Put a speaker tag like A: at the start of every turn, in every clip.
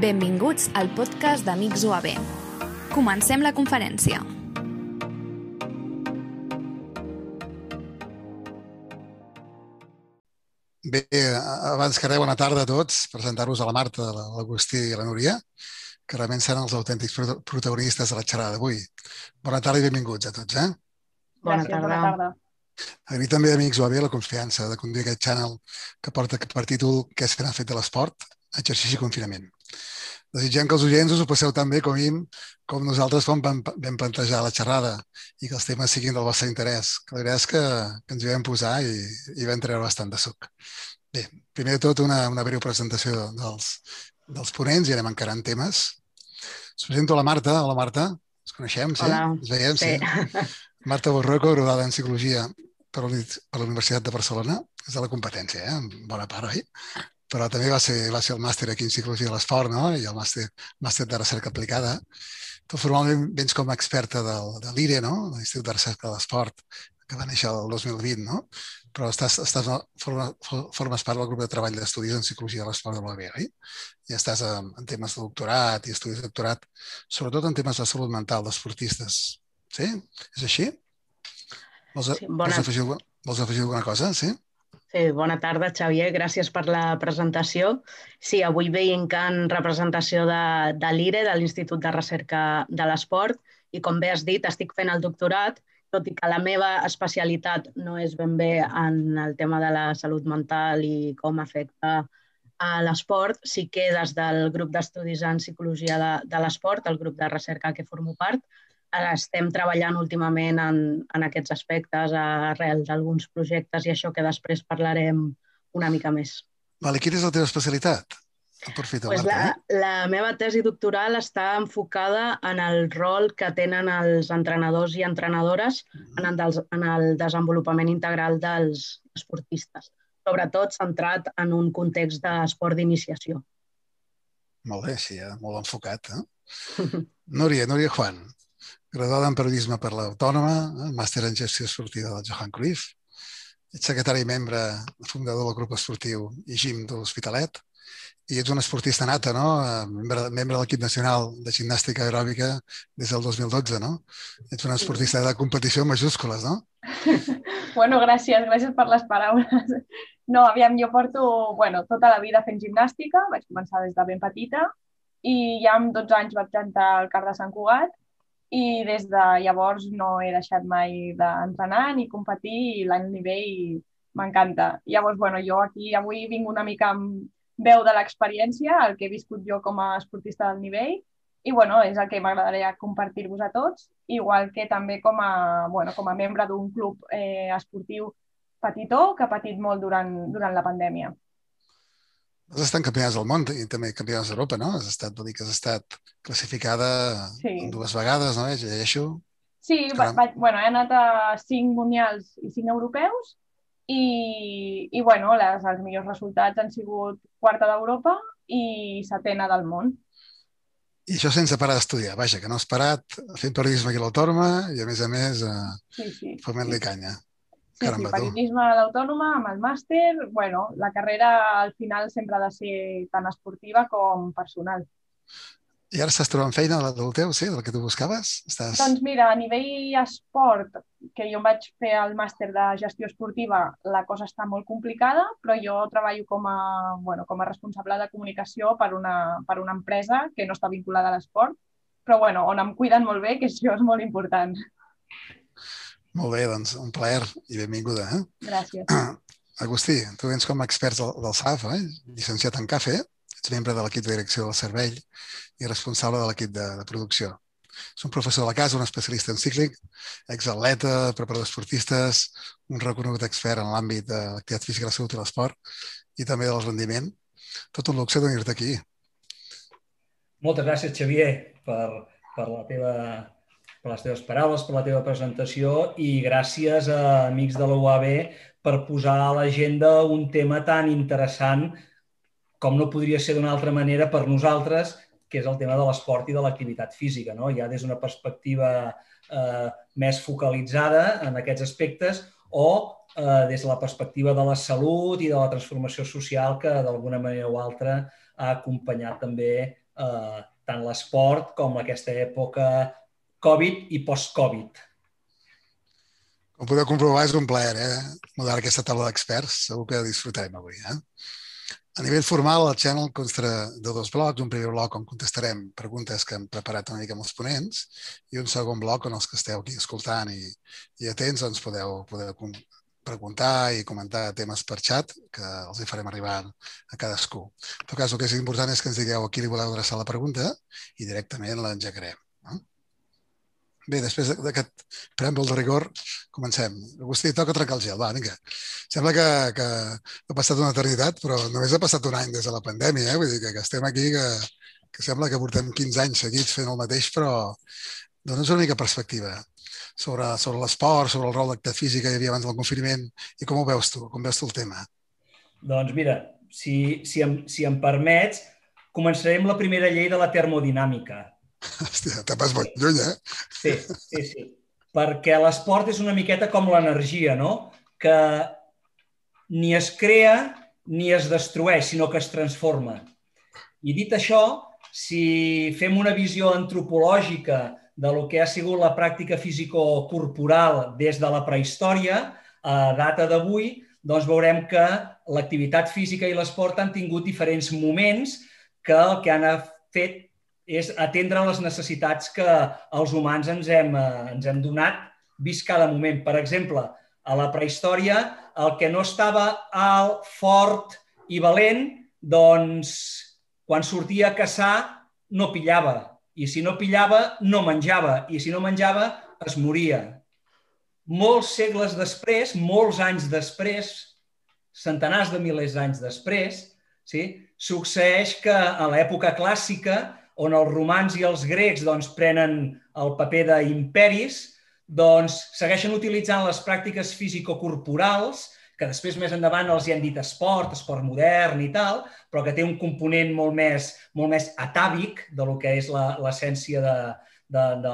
A: Benvinguts al podcast d'Amics UAB. Comencem la conferència.
B: Bé, abans que res, bona tarda a tots. Presentar-vos a la Marta, l'Agustí i la Núria, que realment seran els autèntics protagonistes de la xerrada d'avui. Bona tarda i benvinguts a tots, eh?
C: Bona tarda. Bona tarda.
B: Agrair també, amics, ho la confiança de conduir aquest channel que porta per títol Què se n'ha fet de l'esport? Exercici i confinament. Desitgem que els oients us ho passeu tan bé com, im, com nosaltres quan vam, vam plantejar la xerrada i que els temes siguin del vostre interès. Que la veritat és que, que ens hi vam posar i, i vam treure bastant de suc. Bé, primer de tot una, una breu presentació dels, dels ponents i anem encarant temes. Us presento la Marta. Hola, Marta. Ens coneixem, sí?
C: Hola.
B: Ens veiem,
C: sí.
B: sí. Marta Borroco, graduada en Psicologia per la Universitat de Barcelona. És de la competència, eh? En bona part, oi? Però també va ser, va ser el màster aquí en Psicologia de l'Esport no? i el màster, màster de recerca aplicada. Tu formalment vens com a experta del, de l'IRE, no? l'Institut de Recerca de l'Esport, que va néixer el 2020, no? però estàs, estàs, forma, formes part del grup de treball d'estudis en Psicologia de l'Esport de l'OAB, oi? I estàs en, en temes de doctorat i estudis de doctorat, sobretot en temes de salut mental d'esportistes. Sí? És així? Vols, sí, bona... vols, afegir, vols afegir alguna cosa? Sí?
C: Sí, bona tarda, Xavier. Gràcies per la presentació. Sí, avui que en representació de, de l'IRE, de l'Institut de Recerca de l'Esport, i com bé has dit, estic fent el doctorat, tot i que la meva especialitat no és ben bé en el tema de la salut mental i com afecta a l'esport, sí que des del grup d'estudis en psicologia de, de l'esport, el grup de recerca que formo part, estem treballant últimament en, en aquests aspectes arrel d'alguns projectes i això que després parlarem una mica més.
B: Vale, quina és la teva especialitat? Aprofita,
C: pues
B: Marta,
C: la,
B: eh?
C: la meva tesi doctoral està enfocada en el rol que tenen els entrenadors i entrenadores en el, en el desenvolupament integral dels esportistes, sobretot centrat en un context d'esport d'iniciació.
B: Molt bé, sí, ja, molt enfocat. Eh? Núria, Núria Juan, graduada en periodisme per l'Autònoma, eh, màster en gestió esportiva del Johan Cruyff, ets secretari i membre fundador del grup esportiu i gim de l'Hospitalet, i ets un esportista nata, no? Eh, membre, membre de l'equip nacional de gimnàstica aeròbica des del 2012, no? Ets un esportista de competició majúscules, no?
D: bueno, gràcies, gràcies per les paraules. No, aviam, jo porto bueno, tota la vida fent gimnàstica, vaig començar des de ben petita i ja amb 12 anys vaig entrar al CAR de Sant Cugat i des de llavors no he deixat mai d'entrenar ni competir i l'any nivell m'encanta. Llavors, bueno, jo aquí avui vinc una mica amb veu de l'experiència, el que he viscut jo com a esportista del nivell, i bueno, és el que m'agradaria compartir-vos a tots, igual que també com a, bueno, com a membre d'un club eh, esportiu petitó que ha patit molt durant, durant la pandèmia.
B: Has estat campionats del món i també campionats d'Europa, no? Has estat, vull dir que has estat classificada sí. dues vegades, no? Llegeixo.
D: Sí, va, va, bueno, he anat a cinc mundials i cinc europeus i, i bueno, les, els millors resultats han sigut quarta d'Europa i setena del món.
B: I això sense parar d'estudiar, vaja, que no has parat fent periodisme aquí a l'Autònoma i a més a més eh, sí, sí, fent-li sí. canya.
D: Sí, Caramba, sí, periodisme a l'autònoma, amb el màster, bueno, la carrera al final sempre ha de ser tant esportiva com personal.
B: I ara estàs trobant feina del teu, sí, del que tu buscaves? Estàs...
D: Doncs mira, a nivell esport, que jo vaig fer el màster de gestió esportiva, la cosa està molt complicada, però jo treballo com a, bueno, com a responsable de comunicació per una, per una empresa que no està vinculada a l'esport, però bueno, on em cuiden molt bé, que això és molt important.
B: Molt bé, doncs un plaer i benvinguda. Eh?
D: Gràcies.
B: Agustí, tu vens com a expert del, del SAF, eh? llicenciat en CAFE, ets membre de l'equip de direcció del servei i responsable de l'equip de, de producció. És un professor de la casa, un especialista en cíclic, exatleta, preparador d'esportistes, un reconegut expert en l'àmbit de l'activitat física, la salut i l'esport i també del rendiment. Tot un luxe tenir-te aquí.
E: Moltes gràcies, Xavier, per, per la teva per les teves paraules, per la teva presentació i gràcies a amics de la UAB per posar a l'agenda un tema tan interessant com no podria ser d'una altra manera per nosaltres, que és el tema de l'esport i de l'activitat física, no? ja des d'una perspectiva eh, més focalitzada en aquests aspectes o eh, des de la perspectiva de la salut i de la transformació social que d'alguna manera o altra ha acompanyat també eh, tant l'esport com aquesta època Covid i post-Covid.
B: Com podeu comprovar, és un plaer, eh? Moderar aquesta taula d'experts. Segur que disfrutarem avui, eh? A nivell formal, el channel consta de dos blocs. Un primer bloc on contestarem preguntes que hem preparat una mica amb els ponents i un segon bloc on els que esteu aquí escoltant i, i atents doncs podeu, podeu preguntar i comentar temes per xat que els hi farem arribar a cadascú. En tot cas, el que és important és que ens digueu a qui li voleu adreçar la pregunta i directament l'engegarem. Bé, després d'aquest preàmbul de rigor, comencem. Agustí, toca trencar el gel. Va, vinga. Sembla que, que ha passat una eternitat, però només ha passat un any des de la pandèmia. Eh? Vull dir que, que estem aquí, que, que sembla que portem 15 anys seguits fent el mateix, però dona'ns una mica perspectiva sobre, sobre l'esport, sobre el rol d'acte físic que hi havia abans del confinament i com ho veus tu, com veus tu el tema?
E: Doncs mira, si, si, em, si em permets, començarem la primera llei de la termodinàmica,
B: Hòstia, te vas molt lluny, eh?
E: Sí, sí, sí. Perquè l'esport és una miqueta com l'energia, no? Que ni es crea ni es destrueix, sinó que es transforma. I dit això, si fem una visió antropològica de lo que ha sigut la pràctica físico-corporal des de la prehistòria, a data d'avui, doncs veurem que l'activitat física i l'esport han tingut diferents moments que el que han fet és atendre les necessitats que els humans ens hem, eh, ens hem donat vist cada moment. Per exemple, a la prehistòria, el que no estava alt, fort i valent, doncs, quan sortia a caçar, no pillava. I si no pillava, no menjava. I si no menjava, es moria. Molts segles després, molts anys després, centenars de milers d'anys després, sí, succeeix que a l'època clàssica on els romans i els grecs doncs, prenen el paper d'imperis, doncs segueixen utilitzant les pràctiques físico-corporals, que després més endavant els hi han dit esport, esport modern i tal, però que té un component molt més, molt més atàvic de lo que és l'essència de, de, de,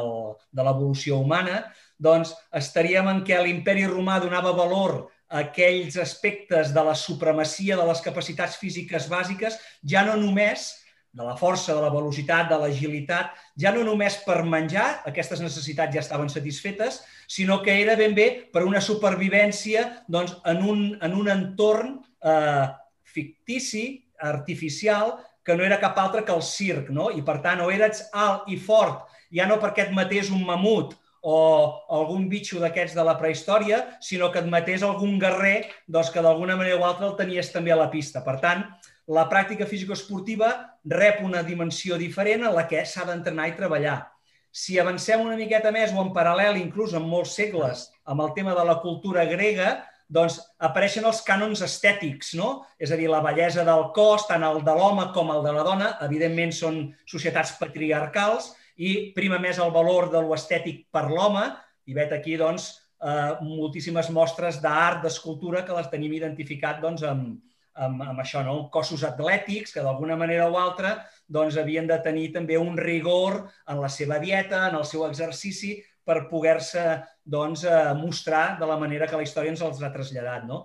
E: de l'evolució humana, doncs estaríem en què l'imperi romà donava valor a aquells aspectes de la supremacia de les capacitats físiques bàsiques, ja no només de la força, de la velocitat, de l'agilitat, ja no només per menjar, aquestes necessitats ja estaven satisfetes, sinó que era ben bé per una supervivència doncs, en, un, en un entorn eh, fictici, artificial, que no era cap altre que el circ, no? I per tant, o eres alt i fort, ja no perquè et matés un mamut o algun bitxo d'aquests de la prehistòria, sinó que et matés algun guerrer doncs, que d'alguna manera o altra el tenies també a la pista. Per tant, la pràctica físico-esportiva rep una dimensió diferent a la que s'ha d'entrenar i treballar. Si avancem una miqueta més o en paral·lel, inclús en molts segles, amb el tema de la cultura grega, doncs apareixen els cànons estètics, no? És a dir, la bellesa del cos, tant el de l'home com el de la dona, evidentment són societats patriarcals i prima més el valor de l'estètic per l'home, i vet aquí, doncs, eh, moltíssimes mostres d'art, d'escultura, que les tenim identificat doncs, amb, amb, amb això, no? cossos atlètics que d'alguna manera o altra doncs, havien de tenir també un rigor en la seva dieta, en el seu exercici, per poder-se doncs, eh, mostrar de la manera que la història ens els ha traslladat. No?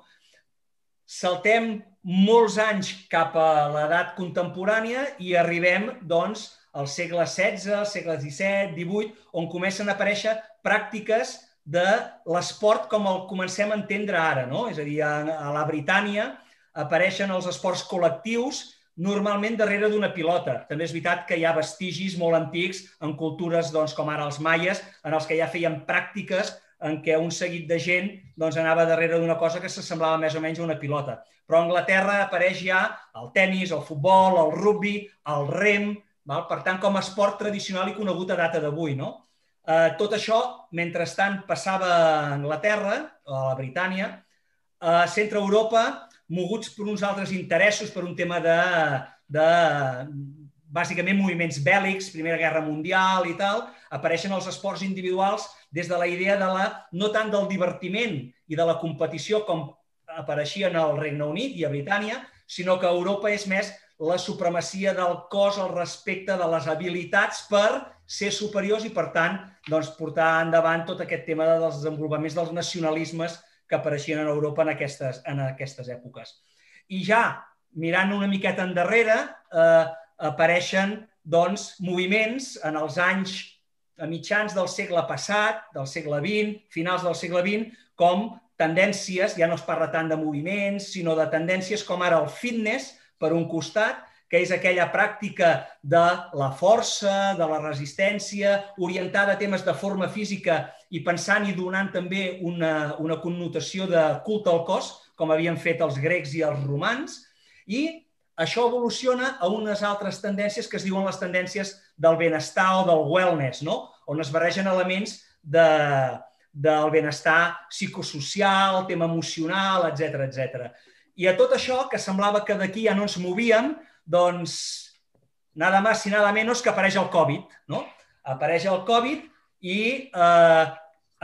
E: Saltem molts anys cap a l'edat contemporània i arribem doncs, al segle XVI, al segle XVII, XVIII, on comencen a aparèixer pràctiques de l'esport com el comencem a entendre ara. No? És a dir, a, a la Britània, apareixen els esports col·lectius normalment darrere d'una pilota. També és veritat que hi ha vestigis molt antics en cultures doncs, com ara els maies, en els que ja feien pràctiques en què un seguit de gent doncs, anava darrere d'una cosa que s'assemblava més o menys a una pilota. Però a Anglaterra apareix ja el tennis, el futbol, el rugby, el rem, val? per tant, com a esport tradicional i conegut a data d'avui. No? Eh, tot això, mentrestant, passava a Anglaterra, a la Britània, a centre Europa moguts per uns altres interessos, per un tema de, de bàsicament moviments bèl·lics, Primera Guerra Mundial i tal, apareixen els esports individuals des de la idea de la, no tant del divertiment i de la competició com apareixien al Regne Unit i a Britània, sinó que a Europa és més la supremacia del cos al respecte de les habilitats per ser superiors i, per tant, doncs, portar endavant tot aquest tema dels desenvolupaments dels nacionalismes que apareixien en Europa en aquestes, en aquestes èpoques. I ja, mirant una miqueta endarrere, eh, apareixen doncs, moviments en els anys a mitjans del segle passat, del segle XX, finals del segle XX, com tendències, ja no es parla tant de moviments, sinó de tendències com ara el fitness, per un costat, que és aquella pràctica de la força, de la resistència, orientada a temes de forma física i pensant i donant també una, una connotació de culte al cos, com havien fet els grecs i els romans, i això evoluciona a unes altres tendències que es diuen les tendències del benestar o del wellness, no? on es barregen elements de, del benestar psicosocial, tema emocional, etc etc. I a tot això, que semblava que d'aquí ja no ens movíem, doncs, nada més i nada menys que apareix el Covid. No? Apareix el Covid i, eh,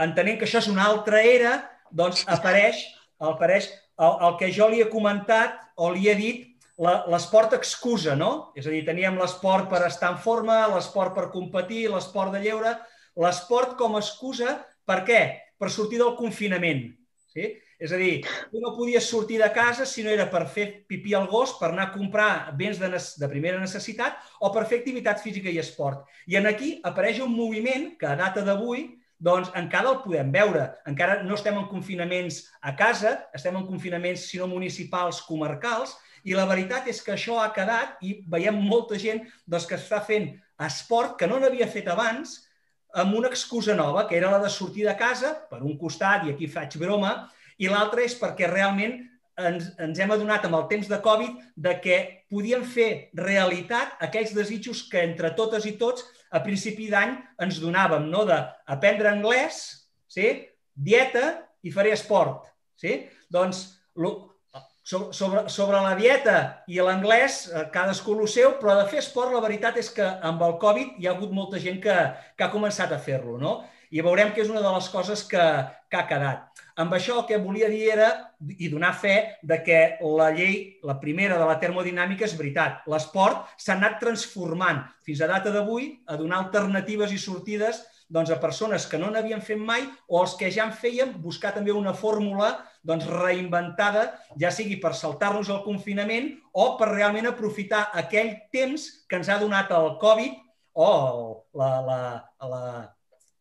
E: entenent que això és una altra era, doncs apareix, apareix el, el que jo li he comentat o li he dit l'esport excusa, no? És a dir, teníem l'esport per estar en forma, l'esport per competir, l'esport de lleure, l'esport com a excusa, per què? Per sortir del confinament. Sí? És a dir, tu no podies sortir de casa si no era per fer pipí al gos, per anar a comprar béns de, de primera necessitat o per fer activitat física i esport. I en aquí apareix un moviment que a data d'avui doncs encara el podem veure. Encara no estem en confinaments a casa, estem en confinaments, si no municipals, comarcals, i la veritat és que això ha quedat i veiem molta gent doncs, que està fent esport que no n'havia fet abans amb una excusa nova, que era la de sortir de casa, per un costat, i aquí faig broma, i l'altre és perquè realment ens, ens hem adonat amb el temps de Covid de que podíem fer realitat aquells desitjos que entre totes i tots a principi d'any ens donàvem, no? d'aprendre anglès, sí? dieta i faré esport. Sí? Doncs sobre, sobre la dieta i l'anglès, eh, cadascú el seu, però de fer esport la veritat és que amb el Covid hi ha hagut molta gent que, que ha començat a fer-lo. No? I veurem que és una de les coses que, que ha quedat. Amb això el que volia dir era i donar fe de que la llei, la primera de la termodinàmica, és veritat. L'esport s'ha anat transformant fins a data d'avui a donar alternatives i sortides doncs, a persones que no n'havien fet mai o els que ja en feien, buscar també una fórmula doncs, reinventada, ja sigui per saltar-nos el confinament o per realment aprofitar aquell temps que ens ha donat el Covid o la, la, la,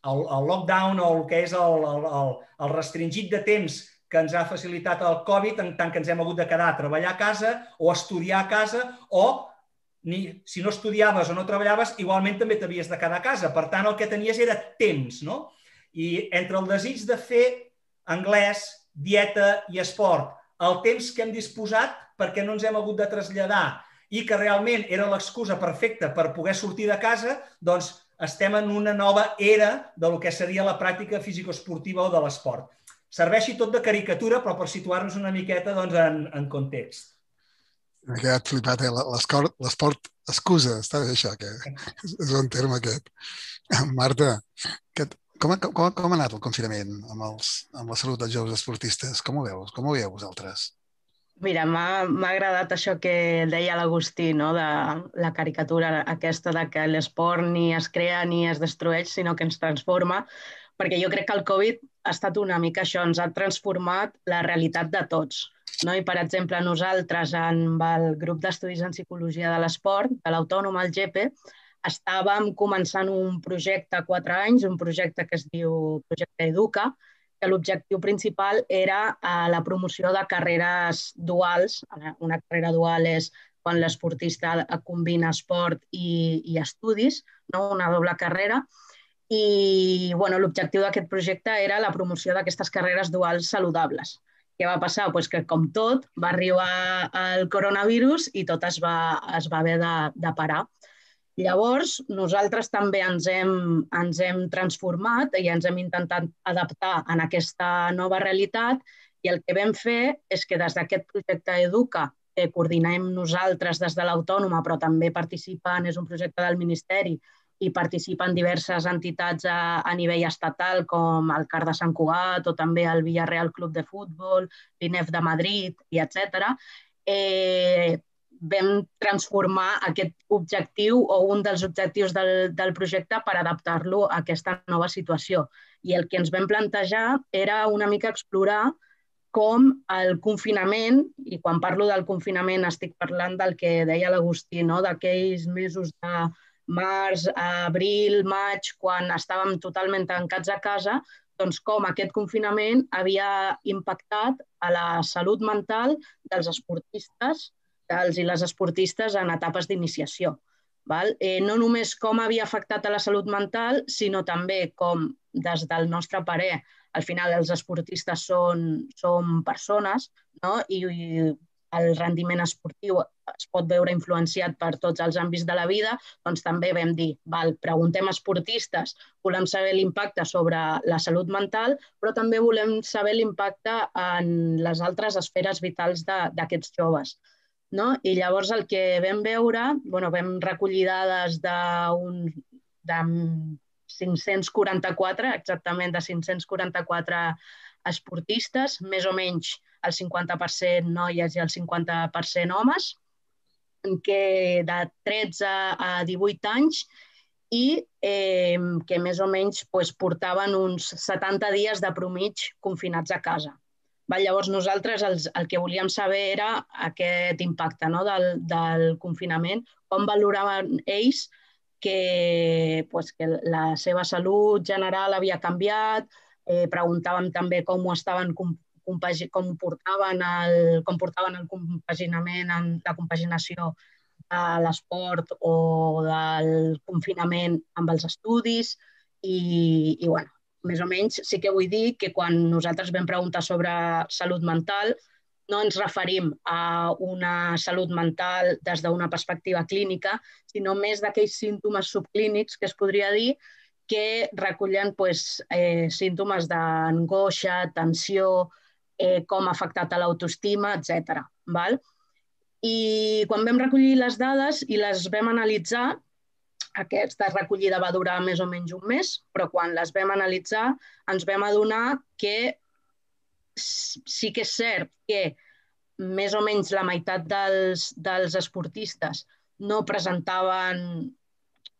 E: el, el lockdown o el que és el, el, el restringit de temps que ens ha facilitat el Covid en tant que ens hem hagut de quedar a treballar a casa o estudiar a casa o ni, si no estudiaves o no treballaves, igualment també t'havies de quedar a casa. Per tant, el que tenies era temps, no? I entre el desig de fer anglès, dieta i esport, el temps que hem disposat perquè no ens hem hagut de traslladar i que realment era l'excusa perfecta per poder sortir de casa, doncs estem en una nova era de lo que seria la pràctica físico-esportiva o de l'esport. Serveixi tot de caricatura, però per situar-nos una miqueta doncs, en, en context.
B: M'ha quedat flipat, eh? l'esport excusa, està bé això, que és un terme aquest. Marta, que, com, ha, com, com ha anat el confinament amb, els, amb la salut dels joves esportistes? Com ho veus? Com ho veieu vosaltres?
C: Mira, m'ha agradat això que deia l'Agustí, no? de la caricatura aquesta de que l'esport ni es crea ni es destrueix, sinó que ens transforma, perquè jo crec que el Covid ha estat una mica això, ens ha transformat la realitat de tots. No? I, per exemple, nosaltres, amb el grup d'estudis en psicologia de l'esport, de l'Autònom, el GEPE, estàvem començant un projecte a quatre anys, un projecte que es diu Projecte Educa, que l'objectiu principal era eh, la promoció de carreres duals. Una carrera dual és quan l'esportista combina esport i, i estudis, no? una doble carrera. I bueno, l'objectiu d'aquest projecte era la promoció d'aquestes carreres duals saludables. Què va passar? Pues que, com tot, va arribar el coronavirus i tot es va, es va haver de, de parar. Llavors, nosaltres també ens hem, ens hem transformat i ens hem intentat adaptar en aquesta nova realitat i el que vam fer és que des d'aquest projecte Educa, que coordinem nosaltres des de l'Autònoma, però també participen, és un projecte del Ministeri, i participen diverses entitats a, a nivell estatal, com el CAR de Sant Cugat o també el Villarreal Club de Futbol, l'INEF de Madrid, i etc. Eh, vam transformar aquest objectiu o un dels objectius del, del projecte per adaptar-lo a aquesta nova situació. I el que ens vam plantejar era una mica explorar com el confinament, i quan parlo del confinament estic parlant del que deia l'Agustí, no? d'aquells mesos de, març, abril, maig, quan estàvem totalment tancats a casa, doncs com aquest confinament havia impactat a la salut mental dels esportistes, dels i les esportistes en etapes d'iniciació. Eh, no només com havia afectat a la salut mental, sinó també com, des del nostre parer, al final els esportistes són, són persones no? I, i el rendiment esportiu es pot veure influenciat per tots els àmbits de la vida, doncs també vam dir, val, preguntem a esportistes, volem saber l'impacte sobre la salut mental, però també volem saber l'impacte en les altres esferes vitals d'aquests joves. No? I llavors el que vam veure, bueno, vam recollir dades d'un de 544, exactament de 544 esportistes, més o menys el 50% noies i el 50% homes, que de 13 a 18 anys i eh, que més o menys pues, portaven uns 70 dies de promig confinats a casa. Va, llavors nosaltres els, el que volíem saber era aquest impacte no, del, del confinament, com valoraven ells que, pues, que la seva salut general havia canviat, eh, preguntàvem també com ho estaven com portaven el, com portaven el compaginament, en la compaginació de l'esport o del confinament amb els estudis i, i bueno, més o menys sí que vull dir que quan nosaltres vam preguntar sobre salut mental no ens referim a una salut mental des d'una perspectiva clínica, sinó més d'aquells símptomes subclínics que es podria dir que recullen pues, eh, símptomes d'angoixa, tensió, eh, com ha afectat a l'autoestima, etc. Val? I quan vam recollir les dades i les vam analitzar, aquesta recollida va durar més o menys un mes, però quan les vam analitzar ens vam adonar que sí que és cert que més o menys la meitat dels, dels esportistes no presentaven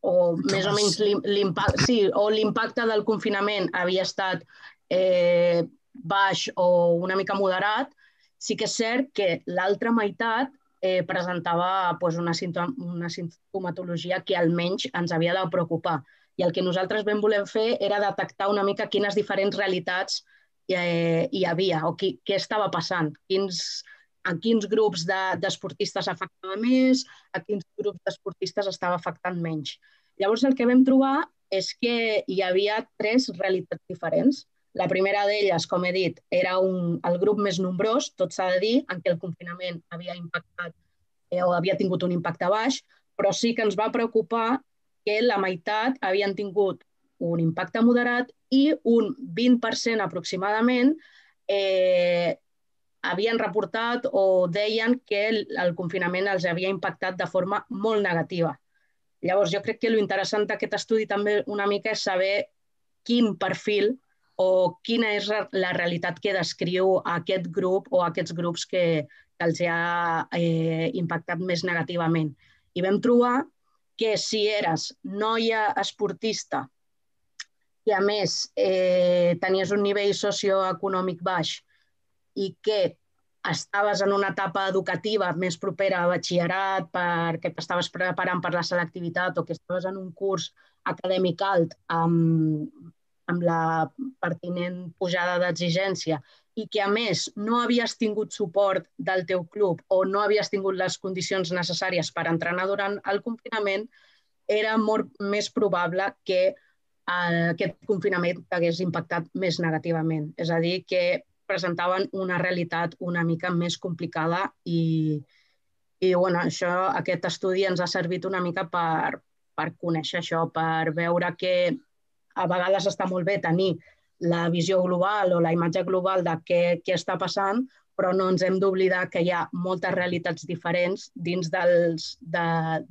C: o més o menys l'impacte sí, o l'impacte del confinament havia estat eh, baix o una mica moderat, sí que és cert que l'altra meitat eh, presentava pues, una, una simptomatologia que almenys ens havia de preocupar. I el que nosaltres vam voler fer era detectar una mica quines diferents realitats eh, hi havia o qui, què estava passant, quins, a quins grups d'esportistes de, afectava més, a quins grups d'esportistes estava afectant menys. Llavors el que vam trobar és que hi havia tres realitats diferents. La primera d'elles, com he dit, era un, el grup més nombrós, tot s'ha de dir, en què el confinament havia impactat eh, o havia tingut un impacte baix, però sí que ens va preocupar que la meitat havien tingut un impacte moderat i un 20% aproximadament eh, havien reportat o deien que el, el confinament els havia impactat de forma molt negativa. Llavors, jo crec que l'interessant d'aquest estudi també una mica és saber quin perfil o quina és la realitat que descriu aquest grup o aquests grups que, que els ha eh, impactat més negativament. I vam trobar que si eres noia esportista i a més eh, tenies un nivell socioeconòmic baix i que estaves en una etapa educativa més propera a batxillerat perquè t'estaves preparant per la selectivitat o que estaves en un curs acadèmic alt amb amb la pertinent pujada d'exigència i que, a més, no havies tingut suport del teu club o no havies tingut les condicions necessàries per entrenar durant el confinament, era molt més probable que eh, aquest confinament t'hagués impactat més negativament. És a dir, que presentaven una realitat una mica més complicada i, i bueno, això, aquest estudi ens ha servit una mica per, per conèixer això, per veure que a vegades està molt bé tenir la visió global o la imatge global de què, què està passant, però no ens hem d'oblidar que hi ha moltes realitats diferents dins dels, de,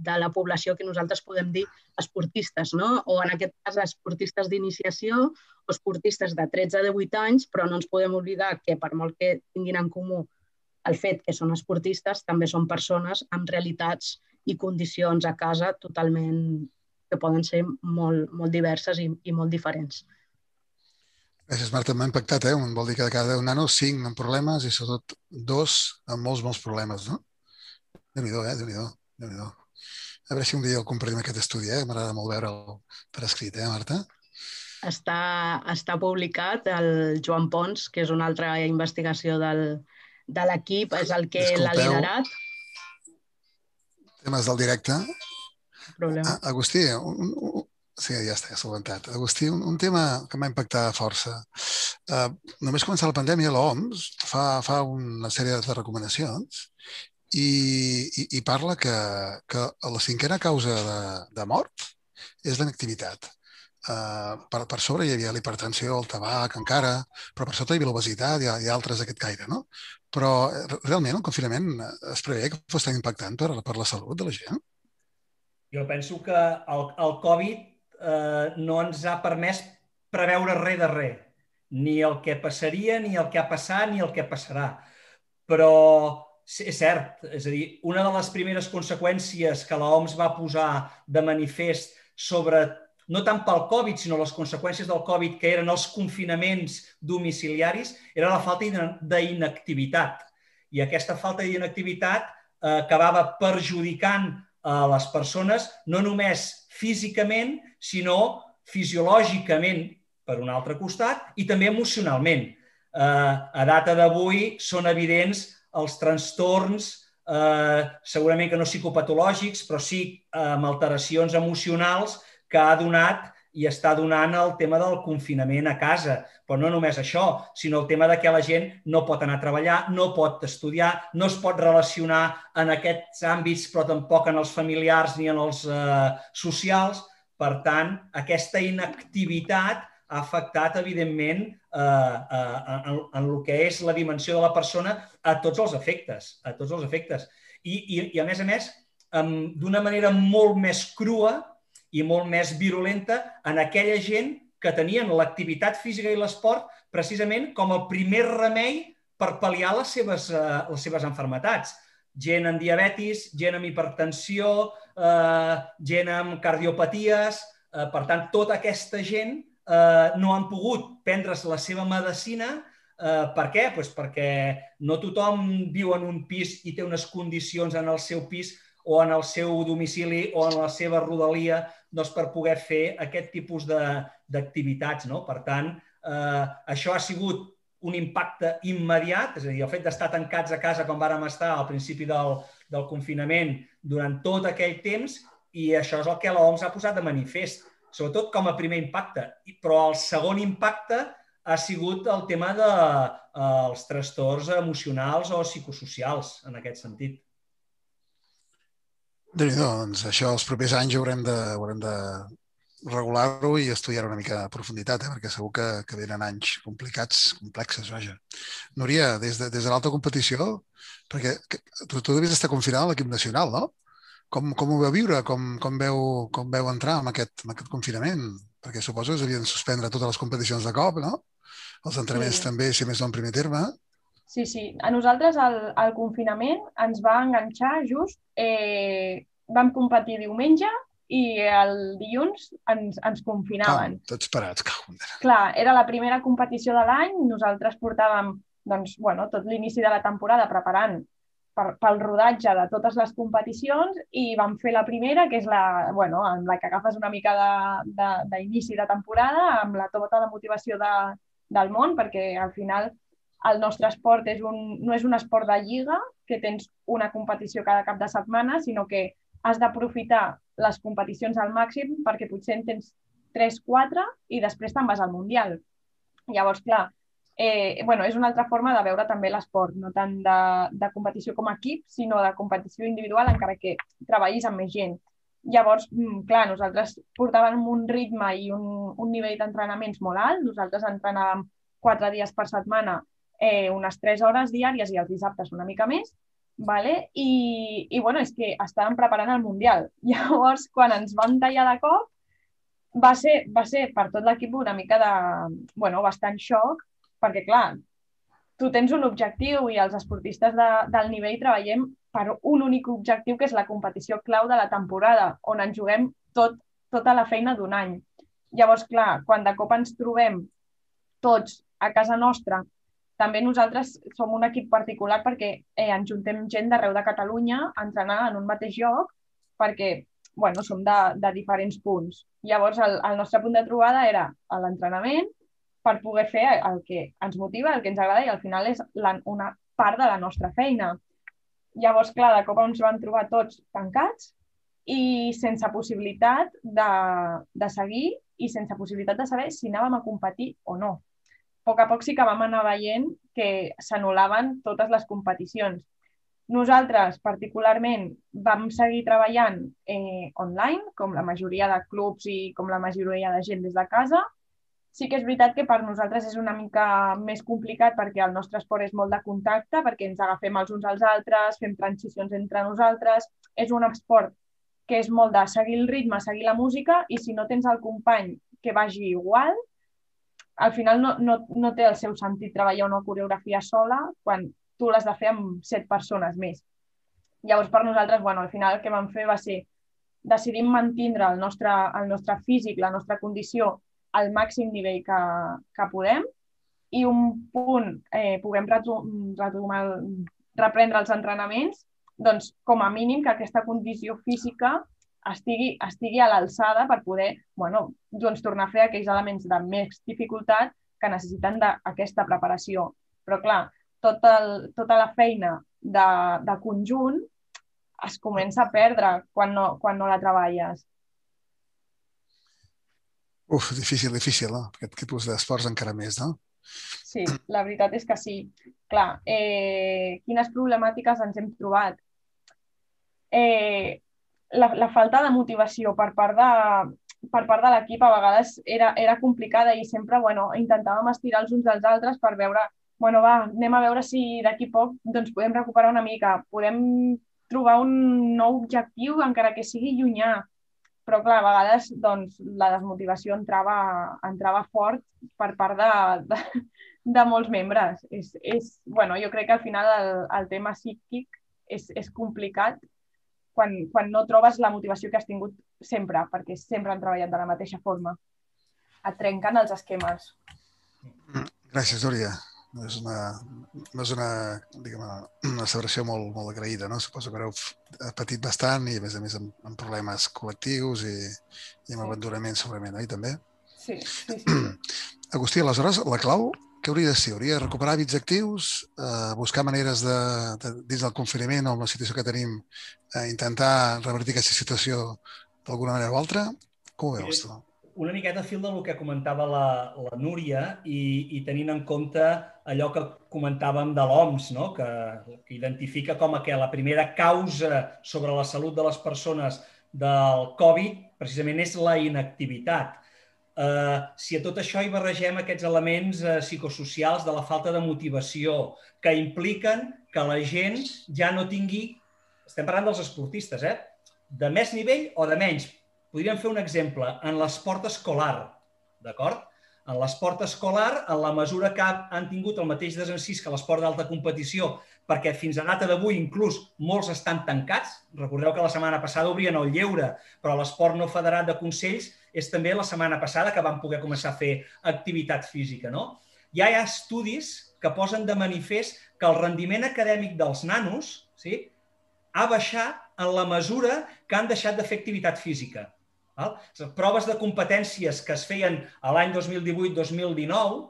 C: de la població que nosaltres podem dir esportistes, no? o en aquest cas esportistes d'iniciació o esportistes de 13 a 18 anys, però no ens podem oblidar que per molt que tinguin en comú el fet que són esportistes, també són persones amb realitats i condicions a casa totalment que poden ser molt, molt diverses i, i molt diferents.
B: Gràcies, Marta. M'ha impactat, eh? Vol dir que de cada 10 nanos, 5 amb problemes i sobretot dos amb molts, molts problemes, no? Déu-n'hi-do, eh? Déu-n'hi-do. Déu A veure si un dia el compartim aquest estudi, eh? M'agrada molt veure'l per escrit, eh, Marta?
C: Està, està publicat el Joan Pons, que és una altra investigació del, de l'equip, és el que l'ha liderat.
B: Temes del directe.
C: Problema.
B: Agustí, un, un, Sí, ja està, ja solventat. Agustí, un, un tema que m'ha impactat força. Uh, només començar la pandèmia, l'OMS fa, fa una sèrie de recomanacions i, i, i parla que, que la cinquena causa de, de mort és l'inactivitat. Uh, per, per sobre hi havia l'hipertensió, el tabac, encara, però per sota hi havia l'obesitat i, i altres d'aquest caire, no? Però eh, realment el confinament es preveia que fos tan impactant per, per la salut de la gent?
E: Jo penso que el, el Covid eh, no ens ha permès preveure res de res, ni el que passaria, ni el que ha passat, ni el que passarà. Però és cert, és a dir, una de les primeres conseqüències que l'OMS va posar de manifest sobre, no tant pel Covid, sinó les conseqüències del Covid, que eren els confinaments domiciliaris, era la falta d'inactivitat. I aquesta falta d'inactivitat eh, acabava perjudicant a les persones no només físicament, sinó fisiològicament, per un altre costat, i també emocionalment. Eh, a data d'avui són evidents els trastorns, eh, segurament que no psicopatològics, però sí amb alteracions emocionals que ha donat i està donant el tema del confinament a casa. Però no només això, sinó el tema de que la gent no pot anar a treballar, no pot estudiar, no es pot relacionar en aquests àmbits, però tampoc en els familiars ni en els eh, socials. Per tant, aquesta inactivitat ha afectat, evidentment, eh, eh, en, en el que és la dimensió de la persona a tots els efectes. A tots els efectes. I, i, i a més a més, d'una manera molt més crua i molt més virulenta en aquella gent que tenien l'activitat física i l'esport precisament com el primer remei per pal·liar les seves, eh, les seves enfermetats. Gent amb diabetis, gent amb hipertensió, eh, gent amb cardiopaties... Eh, per tant, tota aquesta gent eh, no han pogut prendre's la seva medicina Eh, per què? Pues perquè no tothom viu en un pis i té unes condicions en el seu pis o en el seu domicili o en la seva rodalia doncs, per poder fer aquest tipus d'activitats. No? Per tant, eh, això ha sigut un impacte immediat, és a dir, el fet d'estar tancats a casa com vàrem estar al principi del, del confinament durant tot aquell temps i això és el que l'OMS ha posat de manifest, sobretot com a primer impacte. Però el segon impacte ha sigut el tema dels eh, trastorns emocionals o psicosocials, en aquest sentit.
B: Déu nhi doncs això els propers anys haurem de, haurem de regular-ho i estudiar una mica a profunditat, eh? perquè segur que, que venen anys complicats, complexes, vaja. Núria, des de, des de l'alta competició, perquè que, tu, tu devies estar confinat a l'equip nacional, no? Com, com ho veu viure? Com, com, veu, com veu entrar en aquest, en aquest confinament? Perquè suposo que havien de suspendre totes les competicions de cop, no? Els entrenaments sí. també, si més no en primer terme.
D: Sí, sí. A nosaltres el, el confinament ens va enganxar just... Eh, vam competir diumenge i el dilluns ens, ens confinaven.
B: Ah, tots parats.
D: Clar, era la primera competició de l'any. Nosaltres portàvem doncs, bueno, tot l'inici de la temporada preparant per, pel rodatge de totes les competicions i vam fer la primera, que és la, bueno, amb la que agafes una mica d'inici de, de, de temporada, amb la tota la motivació de, del món, perquè al final el nostre esport és un, no és un esport de lliga, que tens una competició cada cap de setmana, sinó que has d'aprofitar les competicions al màxim perquè potser en tens 3-4 i després te'n vas al Mundial. Llavors, clar, eh, bueno, és una altra forma de veure també l'esport, no tant de, de competició com a equip, sinó de competició individual, encara que treballis amb més gent. Llavors, mm, clar, nosaltres portàvem un ritme i un, un nivell d'entrenaments molt alt. Nosaltres entrenàvem quatre dies per setmana, eh, unes tres hores diàries i els dissabtes una mica més. Vale? I, I, bueno, és que estàvem preparant el Mundial. Llavors, quan ens vam tallar de cop, va ser, va ser per tot l'equip una mica de, bueno, bastant xoc, perquè, clar, tu tens un objectiu i els esportistes de, del nivell treballem per un únic objectiu, que és la competició clau de la temporada, on ens juguem tot, tota la feina d'un any. Llavors, clar, quan de cop ens trobem tots a casa nostra, també nosaltres som un equip particular perquè eh, ens juntem gent d'arreu de Catalunya a entrenar en un mateix lloc, perquè bueno, som de, de diferents punts. Llavors, el, el nostre punt de trobada era l'entrenament per poder fer el que ens motiva, el que ens agrada i al final és la, una part de la nostra feina. Llavors, clar, de cop ens vam trobar tots tancats i sense possibilitat de, de seguir i sense possibilitat de saber si anàvem a competir o no. Poc a poc sí que vam anar veient que s'anul·laven totes les competicions. Nosaltres, particularment, vam seguir treballant eh, online, com la majoria de clubs i com la majoria de gent des de casa. Sí que és veritat que per nosaltres és una mica més complicat perquè el nostre esport és molt de contacte, perquè ens agafem els uns als altres, fem transicions entre nosaltres. És un esport que és molt de seguir el ritme, seguir la música, i si no tens el company que vagi igual, al final no, no, no té el seu sentit treballar una coreografia sola quan tu l'has de fer amb set persones més. Llavors, per nosaltres, bueno, al final el que vam fer va ser decidim mantindre el nostre, el nostre físic, la nostra condició al màxim nivell que, que podem i un punt eh, puguem retomar, reprendre els entrenaments, doncs com a mínim que aquesta condició física estigui, estigui a l'alçada per poder bueno, doncs, tornar a fer aquells elements de més dificultat que necessiten d'aquesta preparació. Però clar, tot el, tota la feina de, de conjunt es comença a perdre quan no, quan no la treballes.
B: Uf, difícil, difícil, no? Aquest tipus d'esports encara més, no?
D: Sí, la veritat és que sí. Clar, eh, quines problemàtiques ens hem trobat? Eh, la, la falta de motivació per part de, per part de l'equip a vegades era, era complicada i sempre bueno, intentàvem estirar els uns dels altres per veure bueno, va, anem a veure si d'aquí poc doncs, podem recuperar una mica, podem trobar un nou objectiu, encara que sigui llunyà. Però, clar, a vegades doncs, la desmotivació entrava, entrava fort per part de, de, de molts membres. És, és, bueno, jo crec que al final el, el tema psíquic és, és complicat quan, quan no trobes la motivació que has tingut sempre, perquè sempre han treballat de la mateixa forma. Et trenquen els esquemes.
B: Gràcies, Dòria és una, no és una, diguem, una celebració molt, molt agraïda, no? Suposo que heu patit bastant i, a més a més, amb, amb problemes col·lectius i, i amb abandonament, segurament, oi, també?
D: Sí, sí, sí.
B: Agustí, aleshores, la clau, què hauria de ser? Hauria de recuperar hàbits actius, eh, buscar maneres de, de, dins del confinament o amb la situació que tenim, eh, intentar revertir aquesta situació d'alguna manera o altra? Com ho veus, tu?
E: una miqueta fil del que comentava la, la Núria i, i tenint en compte allò que comentàvem de l'OMS, no? que, que identifica com a que la primera causa sobre la salut de les persones del Covid precisament és la inactivitat. Uh, si a tot això hi barregem aquests elements uh, psicosocials de la falta de motivació que impliquen que la gent ja no tingui, estem parlant dels esportistes, eh? de més nivell o de menys, Podríem fer un exemple en l'esport escolar, d'acord? En l'esport escolar, en la mesura que han tingut el mateix desencís que l'esport d'alta competició, perquè fins a data d'avui inclús molts estan tancats. Recordeu que la setmana passada obrien el lleure, però l'esport no federat de consells és també la setmana passada que van poder començar a fer activitat física. No? Ja hi ha estudis que posen de manifest que el rendiment acadèmic dels nanos sí, ha baixat en la mesura que han deixat de fer activitat física. Val? Proves de competències que es feien a l'any 2018-2019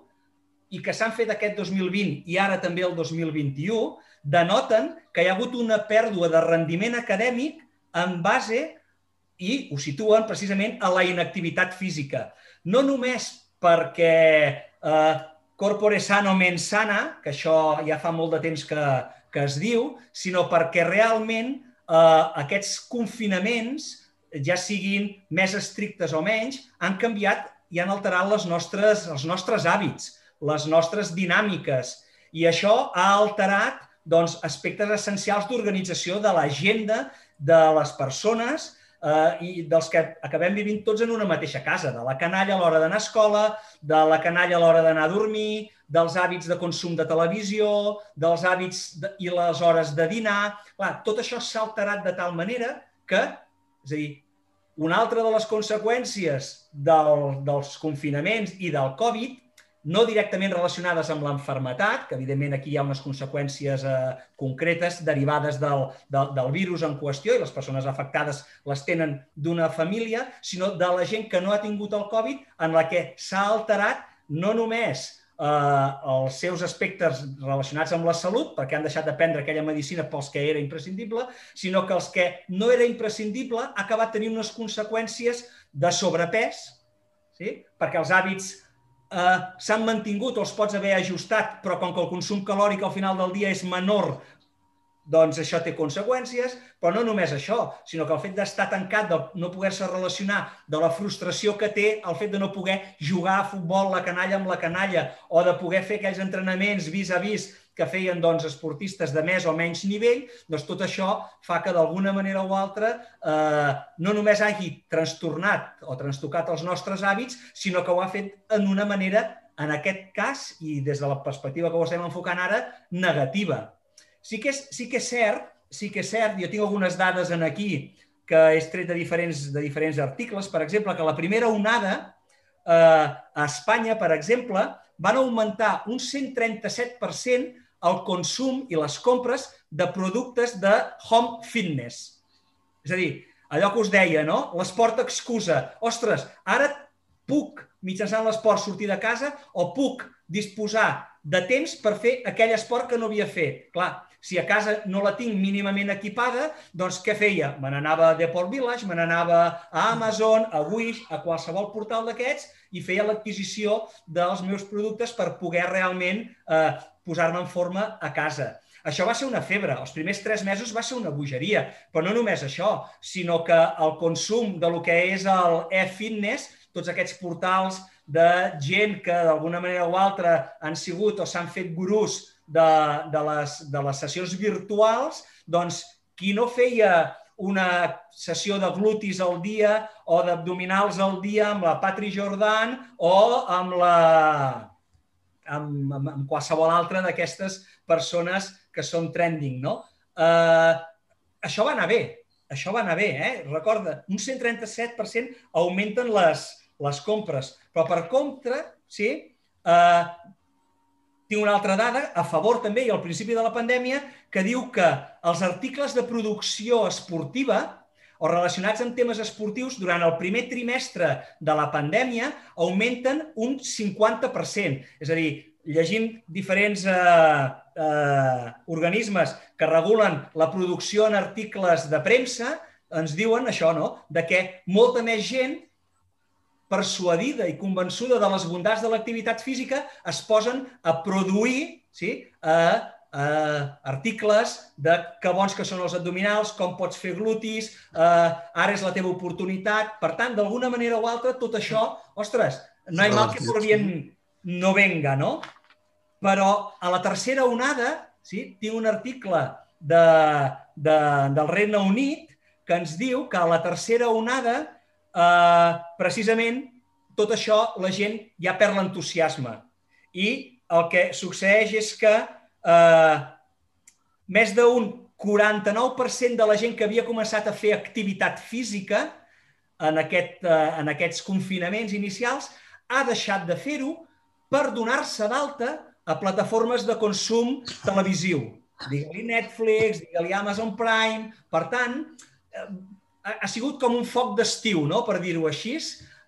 E: i que s'han fet aquest 2020 i ara també el 2021 denoten que hi ha hagut una pèrdua de rendiment acadèmic en base i ho situen precisament a la inactivitat física. No només perquè eh, corpore sano mens sana, que això ja fa molt de temps que, que es diu, sinó perquè realment eh, aquests confinaments ja siguin més estrictes o menys, han canviat i han alterat les nostres, els nostres hàbits, les nostres dinàmiques. I això ha alterat doncs, aspectes essencials d'organització de l'agenda de les persones eh, i dels que acabem vivint tots en una mateixa casa, de la canalla a l'hora d'anar a escola, de la canalla a l'hora d'anar a dormir, dels hàbits de consum de televisió, dels hàbits de, i les hores de dinar... Clar, tot això s'ha alterat de tal manera que, és a dir, una altra de les conseqüències del, dels confinaments i del Covid no directament relacionades amb l'enfermetat, que evidentment aquí hi ha unes conseqüències eh, concretes derivades del, del, del virus en qüestió i les persones afectades les tenen d'una família, sinó de la gent que no ha tingut el Covid, en la que s'ha alterat no només eh, els seus aspectes relacionats amb la salut, perquè han deixat de prendre aquella medicina pels que era imprescindible, sinó que els que no era imprescindible ha acabat tenint unes conseqüències de sobrepès, sí? perquè els hàbits eh, s'han mantingut o els pots haver ajustat, però com que el consum calòric al final del dia és menor, doncs això té conseqüències, però no només això, sinó que el fet d'estar tancat, de no poder-se relacionar, de la frustració que té el fet de no poder jugar a futbol la canalla amb la canalla o de poder fer aquells entrenaments vis a vis que feien doncs, esportistes de més o menys nivell, doncs tot això fa que d'alguna manera o altra eh, no només hagi trastornat o transtocat els nostres hàbits, sinó que ho ha fet en una manera, en aquest cas, i des de la perspectiva que ho estem enfocant ara, negativa. Sí que és, sí que és cert, sí que és cert, jo tinc algunes dades en aquí que és tret de diferents, de diferents articles, per exemple, que la primera onada eh, a Espanya, per exemple, van augmentar un 137% el consum i les compres de productes de home fitness. És a dir, allò que us deia, no? L'esport excusa. Ostres, ara puc, mitjançant l'esport, sortir de casa o puc disposar de temps per fer aquell esport que no havia fet. Clar, si a casa no la tinc mínimament equipada, doncs què feia? Me n'anava a Deport Village, me n'anava a Amazon, a Wish, a qualsevol portal d'aquests i feia l'adquisició dels meus productes per poder realment eh, posar-me en forma a casa. Això va ser una febre. Els primers tres mesos va ser una bogeria. Però no només això, sinó que el consum de lo que és el e-fitness, tots aquests portals de gent que d'alguna manera o altra han sigut o s'han fet gurús de, de, les, de les sessions virtuals, doncs qui no feia una sessió de glutis al dia o d'abdominals al dia amb la Patri Jordan o amb, la, amb, amb, amb qualsevol altra d'aquestes persones que són trending. No? Uh, això va anar bé, això va anar bé, eh? recorda, un 137% augmenten les, les compres, però per contra, sí, eh, tinc una altra dada a favor també i al principi de la pandèmia que diu que els articles de producció esportiva o relacionats amb temes esportius durant el primer trimestre de la pandèmia augmenten un 50%. És a dir, llegint diferents eh, eh, organismes que regulen la producció en articles de premsa, ens diuen això, no? de que molta més gent persuadida i convençuda de les bondats de l'activitat física, es posen a produir sí, a, a articles de que bons que són els abdominals, com pots fer glutis, eh, ara és la teva oportunitat. Per tant, d'alguna manera o altra, tot això, ostres, no hi mal que por bien no venga, no? Però a la tercera onada, sí, tinc un article de, de, del Regne Unit que ens diu que a la tercera onada eh, precisament tot això la gent ja perd l'entusiasme. I el que succeeix és que eh, més d'un 49% de la gent que havia començat a fer activitat física en, aquest, eh, en aquests confinaments inicials ha deixat de fer-ho per donar-se d'alta a plataformes de consum televisiu. Digue-li Netflix, digue-li Amazon Prime. Per tant, eh, ha sigut com un foc d'estiu, no? per dir-ho així.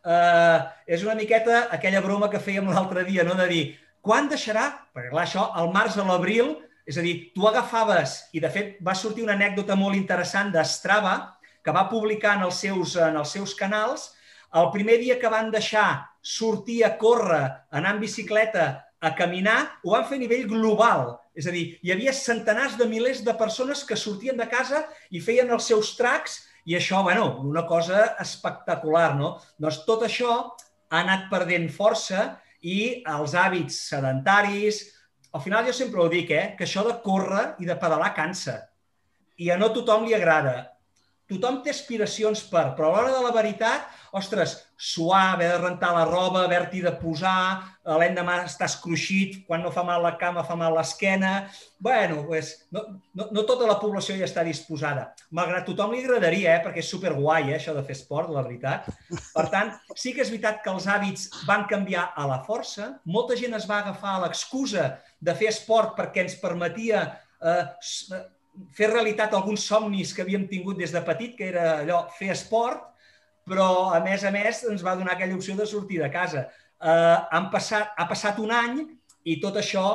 E: Uh, és una miqueta aquella broma que fèiem l'altre dia, no? de dir, quan deixarà? Perquè clar, això, al març a l'abril, és a dir, tu agafaves, i de fet va sortir una anècdota molt interessant d'Estrava, que va publicar en els, seus, en els seus canals, el primer dia que van deixar sortir a córrer, anar en bicicleta, a caminar, ho van fer a nivell global. És a dir, hi havia centenars de milers de persones que sortien de casa i feien els seus tracks i això, bueno, una cosa espectacular, no? Doncs tot això ha anat perdent força i els hàbits sedentaris... Al final jo sempre ho dic, eh? que això de córrer i de pedalar cansa. I a no tothom li agrada. Tothom té aspiracions per, però a l'hora de la veritat, ostres, suar, haver de rentar la roba, haver-t'hi de posar, l'endemà estàs cruixit, quan no fa mal la cama fa mal l'esquena... bueno, pues, no, no, no tota la població hi està disposada. Malgrat tothom li agradaria, eh, perquè és superguai, eh, això de fer esport, la veritat. Per tant, sí que és veritat que els hàbits van canviar a la força. Molta gent es va agafar l'excusa de fer esport perquè ens permetia eh, fer realitat alguns somnis que havíem tingut des de petit, que era allò, fer esport, però a més a més ens va donar aquella opció de sortir de casa. Eh, han passat, ha passat un any i tot això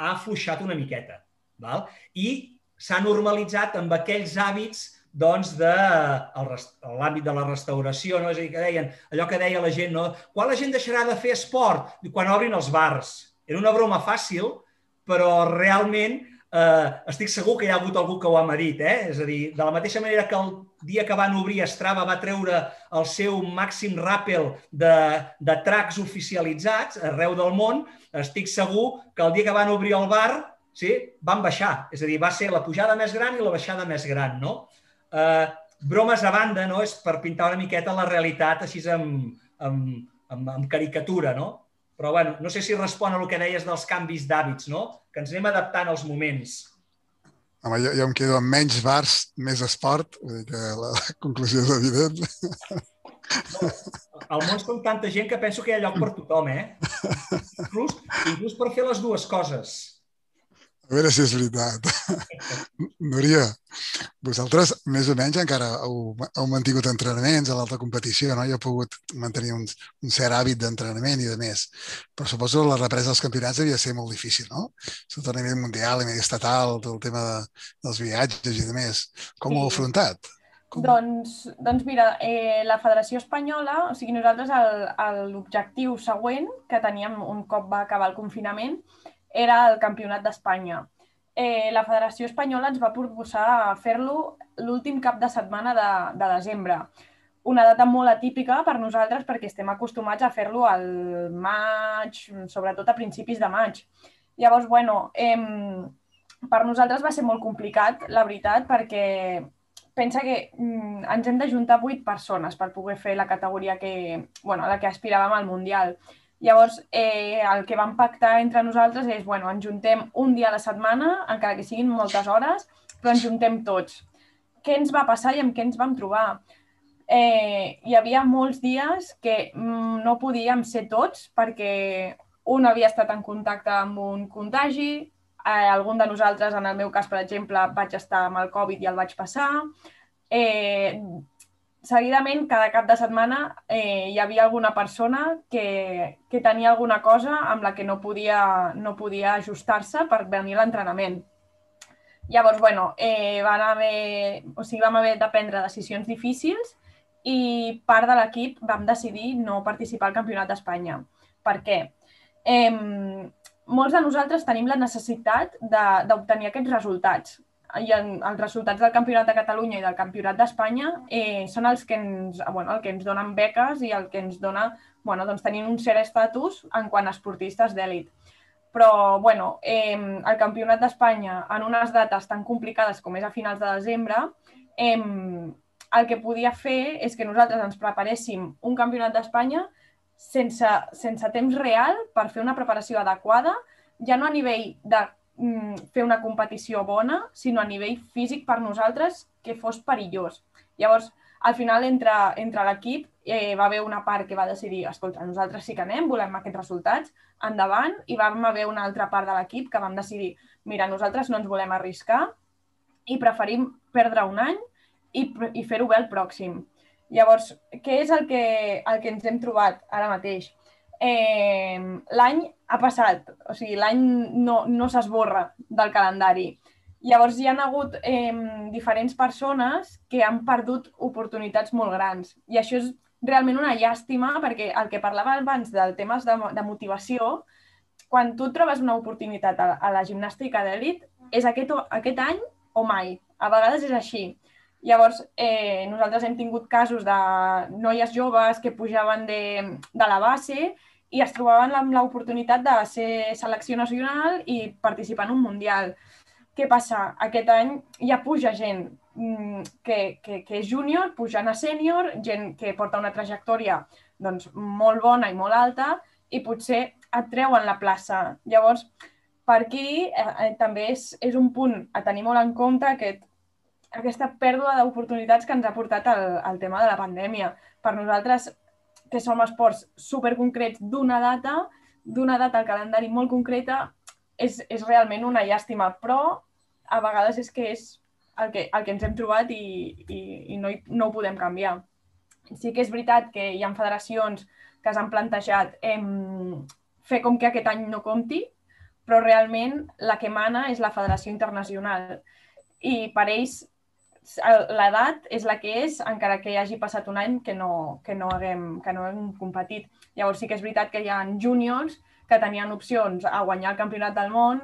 E: ha afluixat una miqueta. Val? I s'ha normalitzat amb aquells hàbits doncs, de l'àmbit de la restauració, no? és a dir, que deien, allò que deia la gent, no? quan la gent deixarà de fer esport? Quan obrin els bars. Era una broma fàcil, però realment eh, estic segur que hi ha hagut algú que ho ha medit. Eh? És a dir, de la mateixa manera que el dia que van obrir Strava va treure el seu màxim ràpel de, de tracks oficialitzats arreu del món, estic segur que el dia que van obrir el bar sí, van baixar. És a dir, va ser la pujada més gran i la baixada més gran. No? Eh, bromes a banda, no? és per pintar una miqueta la realitat així amb, amb, amb, amb caricatura, no? Però bueno, no sé si respon a el que deies dels canvis d'hàbits, no? Que ens anem adaptant als moments.
B: Home, jo, jo em quedo amb menys bars, més esport, vull dir que la conclusió és evident.
E: No, al món som tanta gent que penso que hi ha lloc per tothom, eh? Inclús, inclús per fer les dues coses.
B: A veure si és veritat. Núria, vosaltres més o menys encara heu, heu mantingut entrenaments a l'alta competició, no? Jo he pogut mantenir un, un cert hàbit d'entrenament i de més. Però suposo que la represa dels campionats devia ser molt difícil, no? Sobretot a nivell mundial, a nivell estatal, tot el tema de, dels viatges i de més. Com sí. ho heu afrontat?
D: Com... Doncs, doncs mira, eh, la Federació Espanyola, o sigui, nosaltres l'objectiu següent que teníem un cop va acabar el confinament era el Campionat d'Espanya. Eh, la Federació Espanyola ens va proposar fer-lo l'últim cap de setmana de, de desembre. Una data molt atípica per nosaltres perquè estem acostumats a fer-lo al maig, sobretot a principis de maig. Llavors, bueno, eh, per nosaltres va ser molt complicat, la veritat, perquè pensa que mm, ens hem d'ajuntar vuit persones per poder fer la categoria que, bueno, a la que aspiràvem al Mundial. Llavors, eh, el que vam pactar entre nosaltres és, bueno, ens juntem un dia a la setmana, encara que siguin moltes hores, però ens juntem tots. Què ens va passar i amb què ens vam trobar? Eh, hi havia molts dies que mm, no podíem ser tots perquè un havia estat en contacte amb un contagi, eh, algun de nosaltres, en el meu cas, per exemple, vaig estar amb el Covid i el vaig passar, eh, seguidament, cada cap de setmana, eh, hi havia alguna persona que, que tenia alguna cosa amb la que no podia, no podia ajustar-se per venir a l'entrenament. Llavors, bueno, eh, van haver, o sigui, vam haver de prendre decisions difícils i part de l'equip vam decidir no participar al Campionat d'Espanya. Per què? Eh, molts de nosaltres tenim la necessitat d'obtenir aquests resultats i en, els resultats del Campionat de Catalunya i del Campionat d'Espanya eh, són els que, ens, bueno, el que ens donen beques i el que ens dona bueno, doncs, tenint un cert estatus en quant a esportistes d'èlit. Però, bueno, eh, el Campionat d'Espanya, en unes dates tan complicades com és a finals de desembre, eh, el que podia fer és que nosaltres ens preparéssim un Campionat d'Espanya sense, sense temps real per fer una preparació adequada, ja no a nivell de fer una competició bona, sinó a nivell físic per nosaltres que fos perillós. Llavors, al final, entre, entre l'equip eh, va haver una part que va decidir, escolta, nosaltres sí que anem, volem aquests resultats, endavant, i vam haver una altra part de l'equip que vam decidir, mira, nosaltres no ens volem arriscar i preferim perdre un any i, i fer-ho bé el pròxim. Llavors, què és el que, el que ens hem trobat ara mateix? eh, l'any ha passat, o sigui, l'any no, no s'esborra del calendari. Llavors hi han hagut eh, diferents persones que han perdut oportunitats molt grans i això és realment una llàstima perquè el que parlava abans del temes de, de motivació, quan tu trobes una oportunitat a, a la gimnàstica d'èlit, és aquest, aquest any o mai. A vegades és així. Llavors, eh, nosaltres hem tingut casos de noies joves que pujaven de, de la base i es trobaven amb l'oportunitat de ser selecció nacional i participar en un mundial. què passa? Aquest any ja puja gent mm, que, que, que és júnior, pujant a sènior, gent que porta una trajectòria doncs, molt bona i molt alta i potser et treuen la plaça. Llavors, per aquí eh, eh, també és, és un punt a tenir molt en compte aquest, aquesta pèrdua d'oportunitats que ens ha portat el, el tema de la pandèmia. Per nosaltres, que som esports superconcrets d'una data, d'una data al calendari molt concreta, és, és realment una llàstima, però a vegades és que és el que, el que ens hem trobat i, i, i no, no ho podem canviar. Sí que és veritat que hi ha federacions que s'han plantejat em, fer com que aquest any no compti, però realment la que mana és la Federació Internacional. I per ells l'edat és la que és, encara que hi hagi passat un any que no, que no, haguem, que no haguem competit. Llavors sí que és veritat que hi ha júniors que tenien opcions a guanyar el campionat del món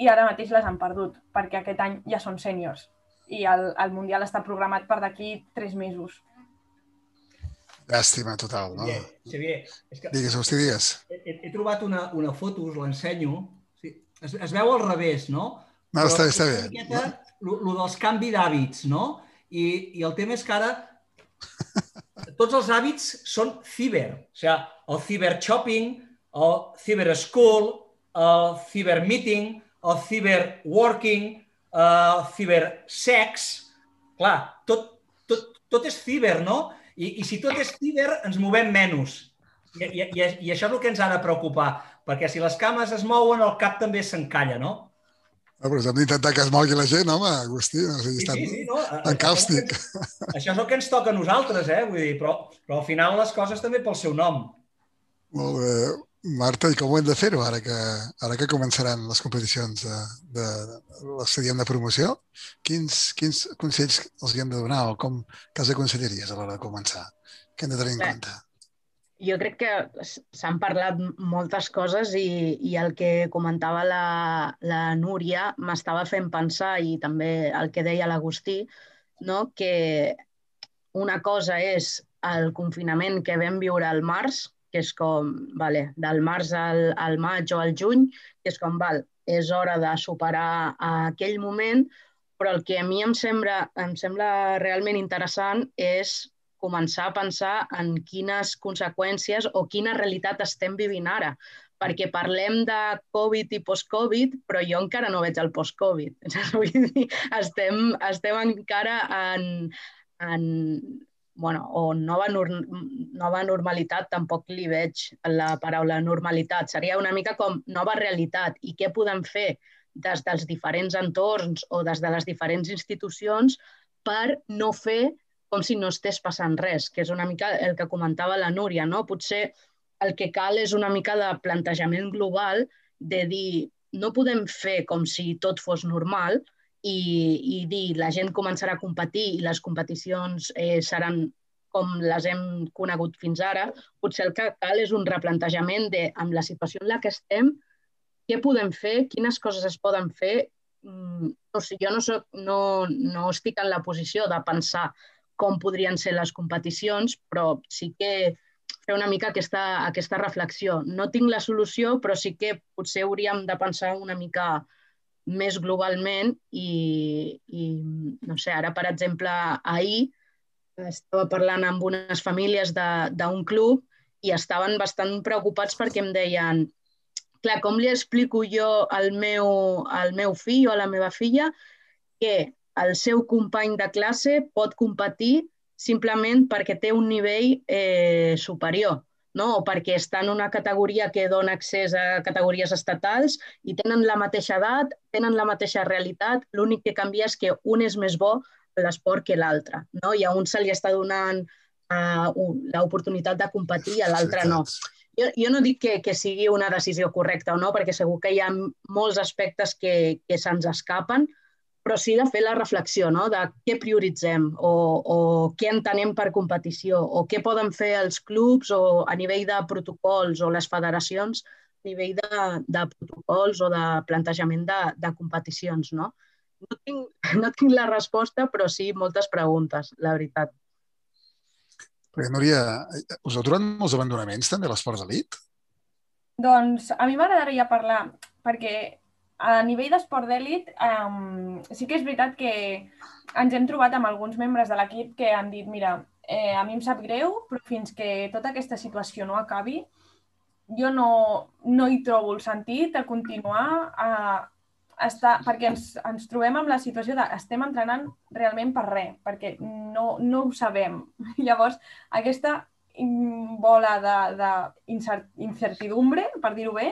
D: i ara mateix les han perdut, perquè aquest any ja són sèniors i el, el Mundial està programat per d'aquí tres mesos.
B: Llàstima total, no?
E: Xavier, Xavier
B: és que... Digues, hosti, digues.
E: He, he trobat una, una foto, us l'ensenyo, es, es veu al revés, no?
B: No, està, està bé.
E: Miqueta, lo dels canvi d'hàbits, no? I, I el tema és que ara tots els hàbits són ciber. O sigui, el ciber shopping, el ciber school, el ciber meeting, el ciber working, el ciber sex... Clar, tot, tot, tot és ciber, no? I, I si tot és ciber, ens movem menys. I, i, I això és el que ens ha de preocupar perquè si les cames es mouen, el cap també s'encalla, no?
B: No, però hem d'intentar que es mogui la gent, home, Agustí. No sé si sí, sí, sí, no? tan càustic.
E: Això, això és el que ens toca a nosaltres, eh? Vull dir, però, però al final les coses també pel seu nom.
B: Molt bé. Marta, i com ho hem de fer-ho ara que, ara que començaran les competicions de, de, de les de promoció? Quins, quins consells els hem de donar o com que els aconsellaries a l'hora de començar? Què hem de tenir en compte?
C: Jo crec que s'han parlat moltes coses i, i el que comentava la, la Núria m'estava fent pensar i també el que deia l'Agustí, no? que una cosa és el confinament que vam viure al març, que és com, vale, del març al, al maig o al juny, que és com, val, és hora de superar aquell moment, però el que a mi em sembla, em sembla realment interessant és començar a pensar en quines conseqüències o quina realitat estem vivint ara. Perquè parlem de Covid i post-Covid, però jo encara no veig el post-Covid. estem, estem encara en, en bueno, o nova, nova normalitat, tampoc li veig la paraula normalitat. Seria una mica com nova realitat i què podem fer des dels diferents entorns o des de les diferents institucions per no fer com si no estés passant res, que és una mica el que comentava la Núria, no? Potser el que cal és una mica de plantejament global de dir no podem fer com si tot fos normal i, i dir la gent començarà a competir i les competicions eh, seran com les hem conegut fins ara, potser el que cal és un replantejament de, amb la situació en la que estem, què podem fer, quines coses es poden fer. Mm, no sé, jo no, soc, no, no estic en la posició de pensar com podrien ser les competicions, però sí que fer una mica aquesta, aquesta reflexió. No tinc la solució, però sí que potser hauríem de pensar una mica més globalment i, i no sé, ara, per exemple, ahir estava parlant amb unes famílies d'un club i estaven bastant preocupats perquè em deien clar, com li explico jo al meu, al meu fill o a la meva filla que el seu company de classe pot competir simplement perquè té un nivell eh, superior no? o perquè està en una categoria que dona accés a categories estatals i tenen la mateixa edat, tenen la mateixa realitat, l'únic que canvia és que un és més bo a l'esport que l'altre. No? I a un se li està donant uh, l'oportunitat de competir i a l'altre no. Jo, jo no dic que, que sigui una decisió correcta o no, perquè segur que hi ha molts aspectes que, que se'ns escapen, però sí de fer la reflexió no? de què prioritzem o, o què entenem per competició o què poden fer els clubs o a nivell de protocols o les federacions a nivell de, de protocols o de plantejament de, de competicions. No? No, tinc, no tinc la resposta, però sí moltes preguntes, la veritat.
B: Perquè, Núria, us heu trobat molts abandonaments també a l'esport d'elit?
D: Doncs a mi m'agradaria parlar, perquè a nivell d'esport d'èlit, um, sí que és veritat que ens hem trobat amb alguns membres de l'equip que han dit, mira, eh, a mi em sap greu, però fins que tota aquesta situació no acabi, jo no, no hi trobo el sentit de continuar a, estar, perquè ens, ens trobem amb la situació de estem entrenant realment per res, perquè no, no ho sabem. Llavors, aquesta bola d'incertidumbre, per dir-ho bé,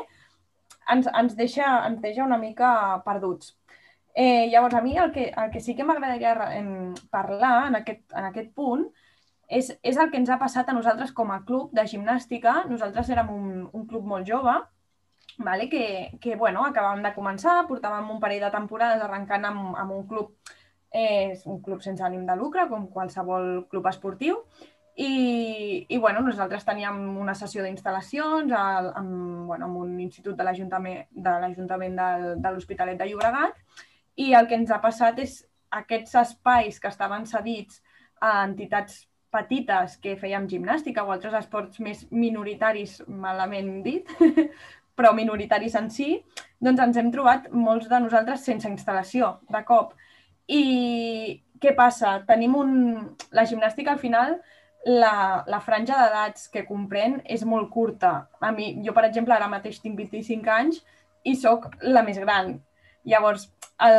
D: ens, ens, deixa, ens deixa una mica perduts. Eh, llavors, a mi el que, el que sí que m'agradaria parlar en aquest, en aquest punt és, és el que ens ha passat a nosaltres com a club de gimnàstica. Nosaltres érem un, un club molt jove, vale? que, que bueno, acabàvem de començar, portàvem un parell de temporades arrencant amb, amb un club és eh, un club sense ànim de lucre, com qualsevol club esportiu, i, i bueno, nosaltres teníem una sessió d'instal·lacions amb, bueno, amb un institut de l'Ajuntament de, de, de l'Hospitalet de Llobregat i el que ens ha passat és aquests espais que estaven cedits a entitats petites que fèiem gimnàstica o altres esports més minoritaris, malament dit, però minoritaris en si, doncs ens hem trobat molts de nosaltres sense instal·lació, de cop. I què passa? Tenim un... La gimnàstica, al final, la, la franja d'edats que comprèn és molt curta. A mi, jo, per exemple, ara mateix tinc 25 anys i sóc la més gran. Llavors, el,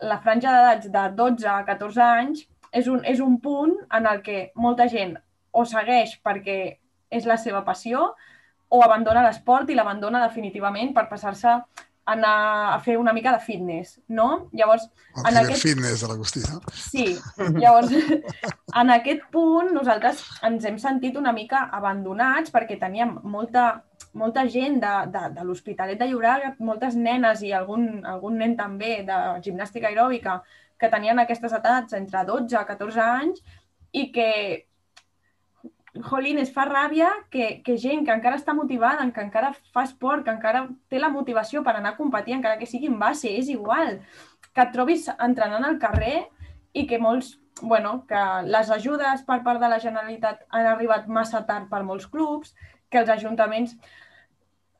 D: la franja d'edats de 12 a 14 anys és un, és un punt en el que molta gent o segueix perquè és la seva passió o abandona l'esport i l'abandona definitivament per passar-se anar a fer una mica de fitness, no?
B: Llavors, el en aquest... fitness de l'Agustí, no?
D: Sí, llavors, en aquest punt nosaltres ens hem sentit una mica abandonats perquè teníem molta, molta gent de, de, de l'Hospitalet de Llobregat, moltes nenes i algun, algun nen també de gimnàstica aeròbica que tenien aquestes edats entre 12 a 14 anys i que jolín, es fa ràbia que, que gent que encara està motivada, que encara fa esport, que encara té la motivació per anar a competir, encara que sigui en base, és igual. Que et trobis entrenant al carrer i que molts, bueno, que les ajudes per part de la Generalitat han arribat massa tard per molts clubs, que els ajuntaments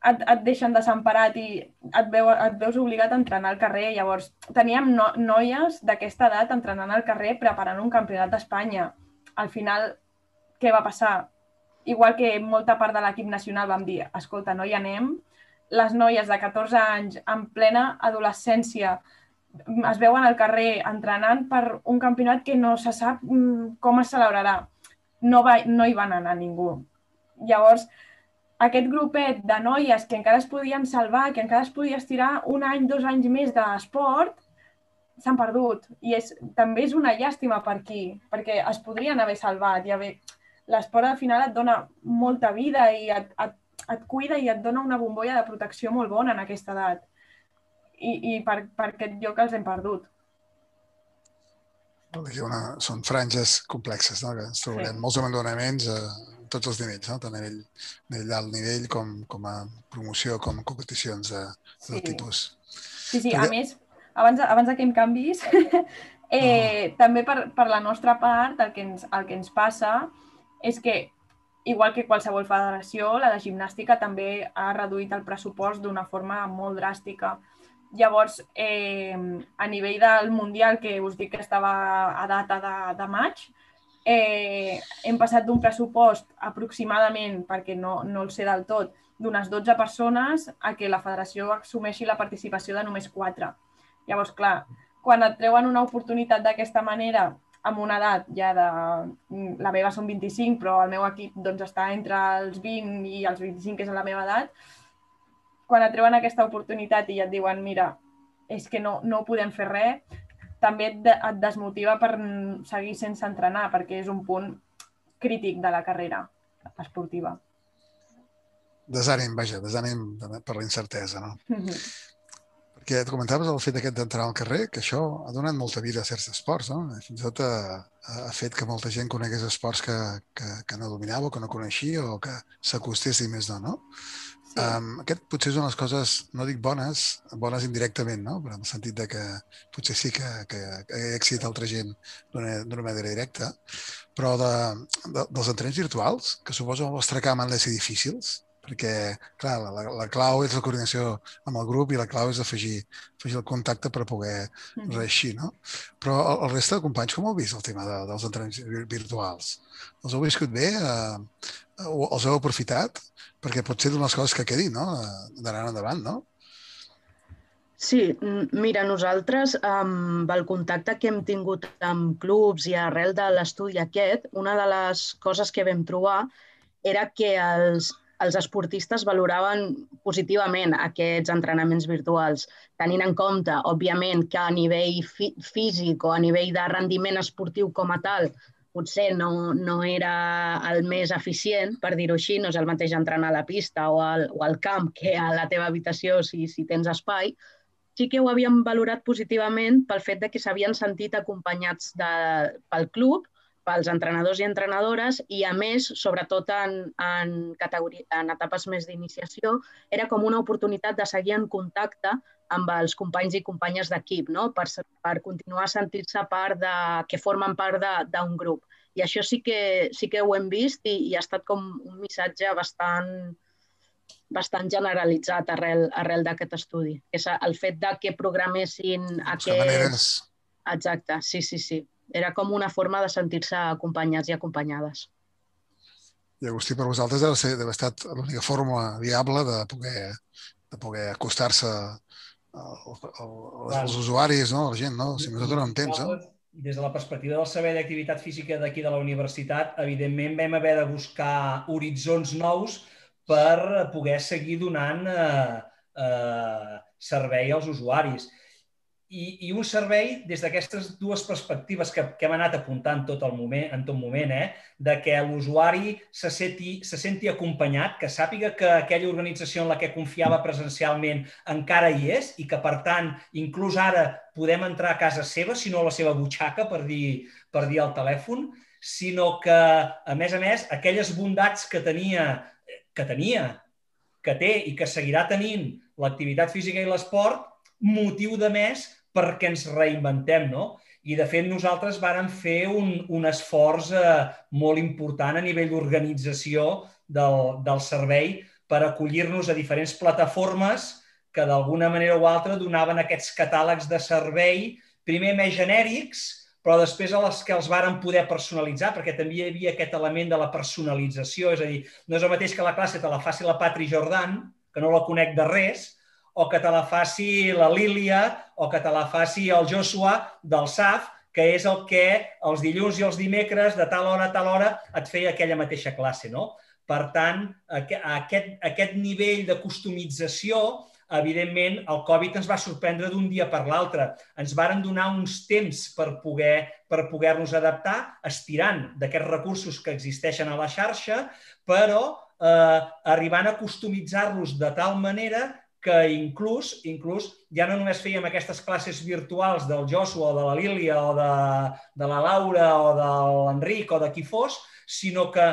D: et, et deixen desemparat i et, veu, et veus obligat a entrenar al carrer. Llavors, teníem no, noies d'aquesta edat entrenant al carrer preparant un campionat d'Espanya. Al final, què va passar? Igual que molta part de l'equip nacional vam dir, escolta, no hi anem, les noies de 14 anys en plena adolescència es veuen al carrer entrenant per un campionat que no se sap mm, com es celebrarà. No, va, no hi van anar ningú. Llavors, aquest grupet de noies que encara es podien salvar, que encara es podia estirar un any, dos anys més d'esport, s'han perdut. I és, també és una llàstima per aquí, perquè es podrien haver salvat i haver l'esport al final et dona molta vida i et, et, et cuida i et dona una bombolla de protecció molt bona en aquesta edat. I, i per, per aquest lloc els hem perdut.
B: Una, són franges complexes, no? que ens trobarem sí. molts abandonaments a tots els nivells, no? tant a nivell, a nivell d'alt nivell com, com a promoció, com a competicions de, de sí. tipus.
D: Sí, sí, Perquè... a més, abans, abans que em canvis, eh, no. també per, per la nostra part, el que ens, el que ens passa és que, igual que qualsevol federació, la de gimnàstica també ha reduït el pressupost d'una forma molt dràstica. Llavors, eh, a nivell del Mundial, que us dic que estava a data de, de maig, eh, hem passat d'un pressupost aproximadament, perquè no, no el sé del tot, d'unes 12 persones a que la federació assumeixi la participació de només 4. Llavors, clar, quan et treuen una oportunitat d'aquesta manera amb una edat ja de... La meva són 25, però el meu equip doncs, està entre els 20 i els 25, que és la meva edat. Quan et treuen aquesta oportunitat i et diuen, mira, és que no, no podem fer res, també et, et desmotiva per seguir sense entrenar, perquè és un punt crític de la carrera esportiva.
B: Desànim, vaja, desànim per la incertesa, no? Mm -hmm que et comentaves el fet aquest d'entrar al carrer, que això ha donat molta vida a certs esports, no? Fins i tot ha, ha fet que molta gent conegués esports que, que, que no dominava o que no coneixia o que s'acostés i més no, no? Sí. Um, aquest potser és una de les coses, no dic bones, bones indirectament, no? Però en el sentit de que potser sí que, que, que excitat altra gent d'una manera directa, però de, de, dels entrenaments virtuals, que suposo el vostre camp han de ser difícils, perquè, clar, la, la clau és la coordinació amb el grup i la clau és afegir, afegir el contacte per poder mm. reeixir, no? Però el, el reste de companys, com heu vist el tema de, dels entrenaments virtuals? Els heu viscut bé? Eh, els heu aprofitat? Perquè pot ser d'unes coses que quedin, no? D'anar endavant, no?
C: Sí, mira, nosaltres amb el contacte que hem tingut amb clubs i arrel de l'estudi aquest, una de les coses que vam trobar era que els, els esportistes valoraven positivament aquests entrenaments virtuals, tenint en compte, òbviament, que a nivell fí físic o a nivell de rendiment esportiu com a tal, potser no, no era el més eficient, per dir-ho així, no és el mateix entrenar a la pista o al, o al camp que a la teva habitació si, si tens espai, sí que ho havíem valorat positivament pel fet de que s'havien sentit acompanyats de, pel club, pels entrenadors i entrenadores i, a més, sobretot en, en, categoria, en etapes més d'iniciació, era com una oportunitat de seguir en contacte amb els companys i companyes d'equip, no? per, per continuar a sentir-se part de, que formen part d'un grup. I això sí que, sí que ho hem vist i, i ha estat com un missatge bastant, bastant generalitzat arrel, arrel d'aquest estudi. És el fet de que programessin aquests... Exacte, sí, sí, sí. Era com una forma de sentir-se acompanyats i acompanyades.
B: I Agustí, per vosaltres deu, ser, deu estat l'única forma viable de poder, de poder acostar-se als usuaris, no? la gent, no? Si més durant temps, no?
E: Des de la perspectiva del saber d'activitat física d'aquí de la universitat, evidentment vam haver de buscar horitzons nous per poder seguir donant eh, eh, servei als usuaris. I, i un servei des d'aquestes dues perspectives que, que hem anat apuntant tot el moment, en tot moment, eh? de que l'usuari se, senti, se senti acompanyat, que sàpiga que aquella organització en la que confiava presencialment encara hi és i que, per tant, inclús ara podem entrar a casa seva, si no a la seva butxaca, per dir, per dir al telèfon, sinó que, a més a més, aquelles bondats que tenia que tenia, que té i que seguirà tenint l'activitat física i l'esport, motiu de més perquè ens reinventem, no? I, de fet, nosaltres vàrem fer un, un esforç eh, molt important a nivell d'organització del, del servei per acollir-nos a diferents plataformes que d'alguna manera o altra donaven aquests catàlegs de servei, primer més genèrics, però després a les que els varen poder personalitzar, perquè també hi havia aquest element de la personalització, és a dir, no és el mateix que la classe te la faci la Patri Jordan, que no la conec de res, o que te la faci la Lília, o que te la faci el Joshua del SAF, que és el que els dilluns i els dimecres, de tal hora a tal hora, et feia aquella mateixa classe. No? Per tant, aquest, aquest nivell de customització evidentment, el Covid ens va sorprendre d'un dia per l'altre. Ens varen donar uns temps per poder per poder-nos adaptar, estirant d'aquests recursos que existeixen a la xarxa, però eh, arribant a customitzar-los de tal manera que inclús, inclús ja no només fèiem aquestes classes virtuals del Joshua o de la Lília o de, de la Laura o de l'Enric o de qui fos, sinó que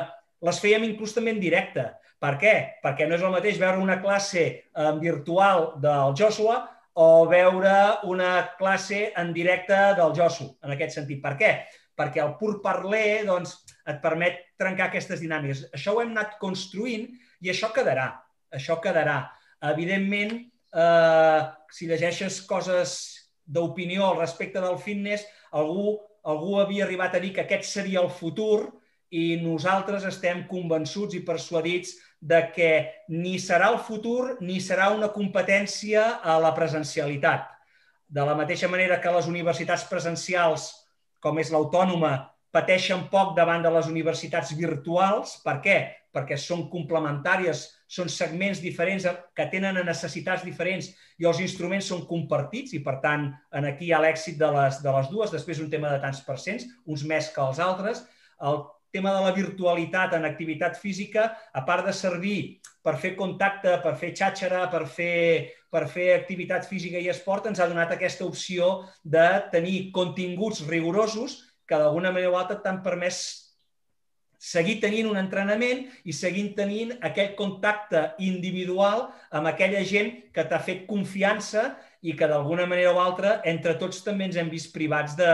E: les fèiem inclús també en directe per què? Perquè no és el mateix veure una classe eh, virtual del Joshua o veure una classe en directe del Josu, en aquest sentit. Per què? Perquè el pur parler doncs, et permet trencar aquestes dinàmiques. Això ho hem anat construint i això quedarà. Això quedarà. Evidentment, eh, si llegeixes coses d'opinió al respecte del fitness, algú, algú havia arribat a dir que aquest seria el futur i nosaltres estem convençuts i persuadits de que ni serà el futur ni serà una competència a la presencialitat. De la mateixa manera que les universitats presencials, com és l'autònoma, pateixen poc davant de les universitats virtuals. Per què? Perquè són complementàries, són segments diferents que tenen necessitats diferents i els instruments són compartits i, per tant, en aquí hi ha l'èxit de, les, de les dues. Després un tema de tants percents, uns més que els altres. El tema de la virtualitat en activitat física, a part de servir per fer contacte, per fer xàxera, per fer, per fer activitat física i esport, ens ha donat aquesta opció de tenir continguts rigorosos que d'alguna manera o altra t'han permès seguir tenint un entrenament i seguint tenint aquell contacte individual amb aquella gent que t'ha fet confiança i que d'alguna manera o altra entre tots també ens hem vist privats de,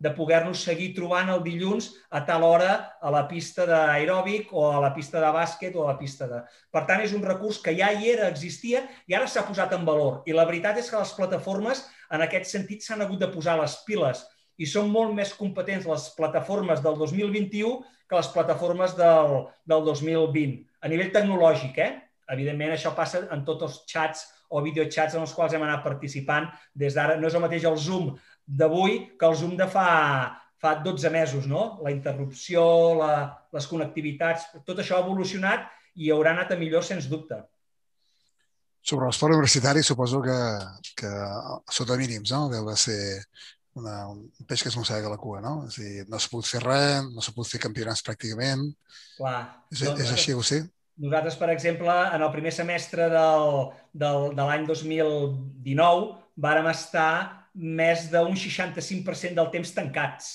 E: de poder-nos seguir trobant el dilluns a tal hora a la pista d'aeròbic o a la pista de bàsquet o a la pista de... Per tant, és un recurs que ja hi era, existia i ara s'ha posat en valor. I la veritat és que les plataformes en aquest sentit s'han hagut de posar les piles i són molt més competents les plataformes del 2021 que les plataformes del, del 2020. A nivell tecnològic, eh? Evidentment, això passa en tots els xats o videochats en els quals hem anat participant des d'ara. No és el mateix el Zoom d'avui que el Zoom de fa, fa 12 mesos, no? La interrupció, la, les connectivitats, tot això ha evolucionat i haurà anat a millor, sens dubte.
B: Sobre l'esport universitari, suposo que, que sota mínims, no? Deu de ser una, un peix que es mossega la cua, no? És a dir, no s'ha pogut fer res, no s'ha pogut fer campionats pràcticament.
E: Clar.
B: És, és així, ho sé?
E: Nosaltres, per exemple, en el primer semestre del, del, de l'any 2019 vàrem estar més d'un 65% del temps tancats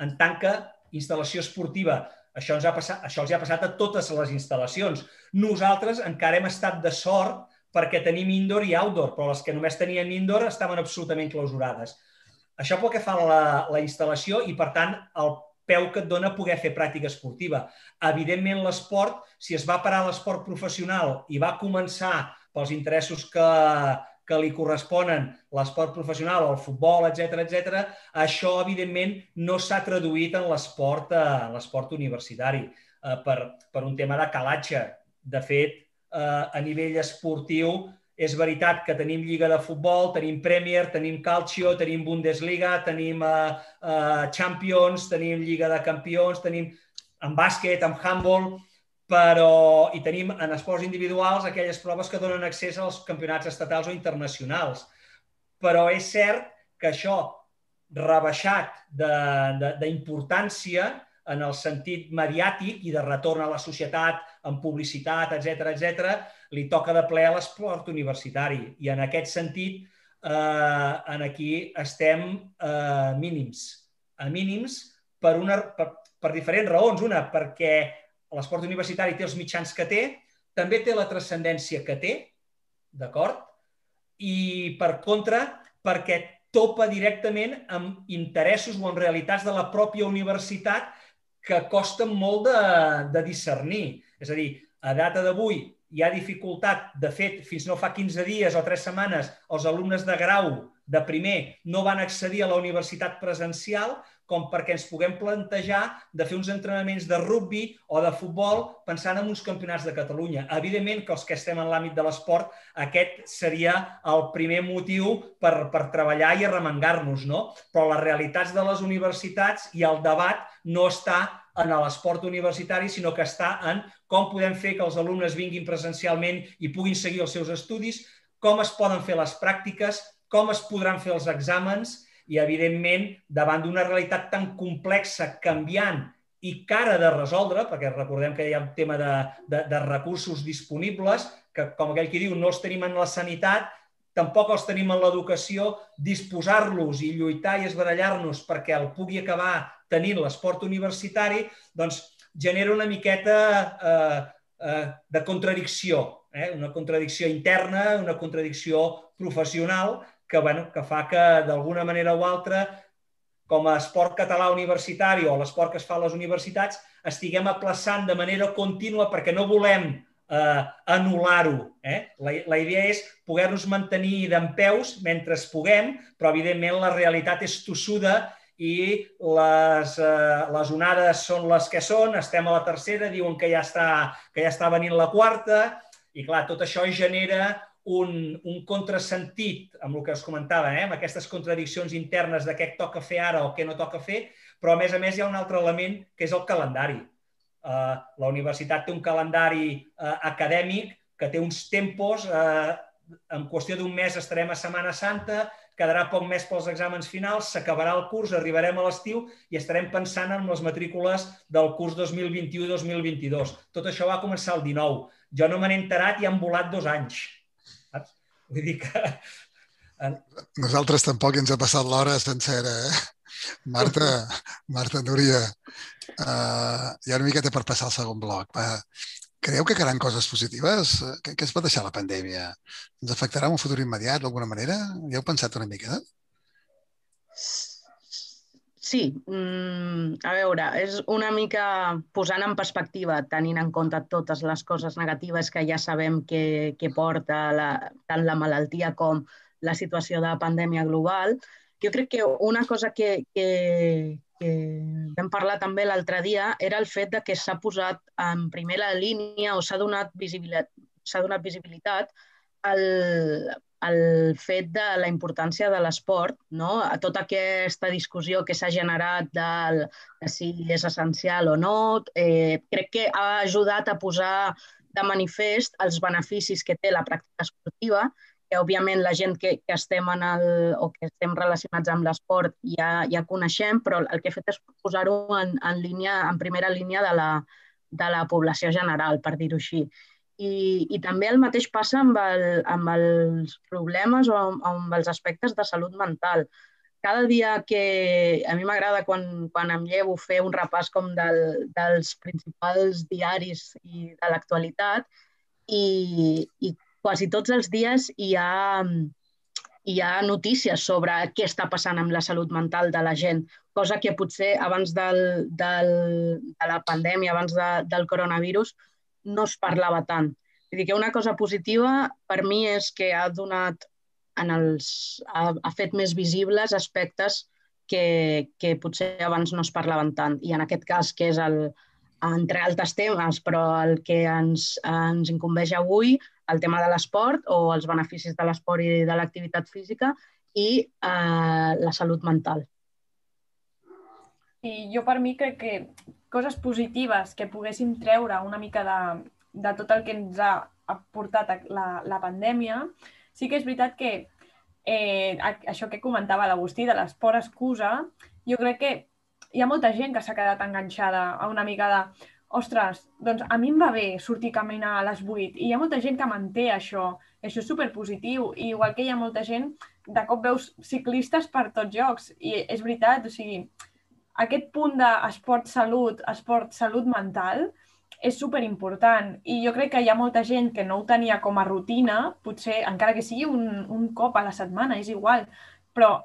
E: en tanca instal·lació esportiva. Això, ens ha passat, això els ha passat a totes les instal·lacions. Nosaltres encara hem estat de sort perquè tenim indoor i outdoor, però les que només tenien indoor estaven absolutament clausurades. Això pel que fa a la, la instal·lació i, per tant, el peu que et dona poder fer pràctica esportiva. Evidentment, l'esport, si es va parar l'esport professional i va començar pels interessos que, que li corresponen l'esport professional, el futbol, etc etc, això, evidentment, no s'ha traduït en l'esport eh, l'esport universitari eh, per, per un tema de calatge. De fet, eh, a nivell esportiu, és veritat que tenim Lliga de Futbol, tenim Premier, tenim Calcio, tenim Bundesliga, tenim uh, uh, Champions, tenim Lliga de Campions, tenim en bàsquet, en handball, però i tenim en esports individuals aquelles proves que donen accés als campionats estatals o internacionals. Però és cert que això rebaixat d'importància en el sentit mediàtic i de retorn a la societat en publicitat, etc etc, li toca de ple a l'esport universitari. I en aquest sentit, eh, en aquí estem eh, mínims. A mínims per, una, per, per diferents raons. Una, perquè l'esport universitari té els mitjans que té, també té la transcendència que té, d'acord? I, per contra, perquè topa directament amb interessos o amb realitats de la pròpia universitat que costen molt de, de discernir. És a dir, a data d'avui hi ha dificultat. De fet, fins no fa 15 dies o 3 setmanes, els alumnes de grau de primer no van accedir a la universitat presencial com perquè ens puguem plantejar de fer uns entrenaments de rugby o de futbol pensant en uns campionats de Catalunya. Evidentment que els que estem en l'àmbit de l'esport, aquest seria el primer motiu per, per treballar i arremangar-nos, no? Però les realitats de les universitats i el debat no està en l'esport universitari, sinó que està en com podem fer que els alumnes vinguin presencialment i puguin seguir els seus estudis, com es poden fer les pràctiques, com es podran fer els exàmens i, evidentment, davant d'una realitat tan complexa, canviant i cara de resoldre, perquè recordem que hi ha un tema de, de, de recursos disponibles, que, com aquell que diu, no els tenim en la sanitat, tampoc els tenim en l'educació, disposar-los i lluitar i esbarallar-nos perquè el pugui acabar tenint l'esport universitari, doncs genera una miqueta eh, eh, de contradicció, eh? una contradicció interna, una contradicció professional que, bueno, que fa que d'alguna manera o altra com a esport català universitari o l'esport que es fa a les universitats, estiguem aplaçant de manera contínua perquè no volem eh, anul·lar-ho. Eh? La, la idea és poder-nos mantenir d'en peus mentre es puguem, però evidentment la realitat és tossuda i les, eh, les onades són les que són, estem a la tercera, diuen que ja està, que ja està venint la quarta, i clar, tot això genera un, un contrasentit amb el que us comentava, eh? amb aquestes contradiccions internes de què toca fer ara o què no toca fer, però a més a més hi ha un altre element que és el calendari. Uh, la universitat té un calendari uh, acadèmic que té uns tempos, uh, en qüestió d'un mes estarem a Setmana Santa, quedarà poc més pels exàmens finals, s'acabarà el curs, arribarem a l'estiu i estarem pensant en les matrícules del curs 2021-2022. Tot això va començar el 19. Jo no me n'he enterat i han volat dos anys. Saps? Vull dir que...
B: Nosaltres tampoc ens ha passat l'hora sencera, eh? Marta, Marta Núria, uh, hi ha una miqueta per passar al segon bloc. Va, Creieu que quedaran coses positives? Què, què es pot deixar la pandèmia? Ens afectarà en un futur immediat d'alguna manera? Hi heu pensat una mica?
C: Sí, mm, a veure, és una mica posant en perspectiva, tenint en compte totes les coses negatives que ja sabem que, que porta la, tant la malaltia com la situació de pandèmia global, jo crec que una cosa que, que, que vam parlar també l'altre dia era el fet de que s'ha posat en primera línia o s'ha donat visibilitat, donat visibilitat al, al fet de la importància de l'esport, no? a tota aquesta discussió que s'ha generat del, de si és essencial o no, eh, crec que ha ajudat a posar de manifest els beneficis que té la pràctica esportiva que òbviament la gent que, que estem en el, o que estem relacionats amb l'esport ja, ja coneixem, però el que he fet és posar-ho en, en, línia, en primera línia de la, de la població general, per dir-ho així. I, I també el mateix passa amb, el, amb els problemes o amb, amb els aspectes de salut mental. Cada dia que... A mi m'agrada quan, quan em llevo fer un repàs com del, dels principals diaris i de l'actualitat i, i quasi tots els dies hi ha, hi ha notícies sobre què està passant amb la salut mental de la gent, cosa que potser abans del, del, de la pandèmia, abans de, del coronavirus, no es parlava tant. Vull dir que una cosa positiva per mi és que ha donat en els, ha, ha fet més visibles aspectes que, que potser abans no es parlaven tant. I en aquest cas, que és el, entre altres temes, però el que ens, ens incumbeix avui, el tema de l'esport o els beneficis de l'esport i de l'activitat física i eh, la salut mental.
D: I jo per mi crec que coses positives que poguéssim treure una mica de, de tot el que ens ha portat la, la pandèmia, sí que és veritat que eh, això que comentava l'Agustí de l'esport excusa, jo crec que hi ha molta gent que s'ha quedat enganxada a una mica de ostres, doncs a mi em va bé sortir a caminar a les 8 i hi ha molta gent que manté això, això és superpositiu i igual que hi ha molta gent, de cop veus ciclistes per tots jocs i és veritat, o sigui, aquest punt d'esport-salut, esport-salut mental és super important i jo crec que hi ha molta gent que no ho tenia com a rutina, potser encara que sigui un, un cop a la setmana, és igual, però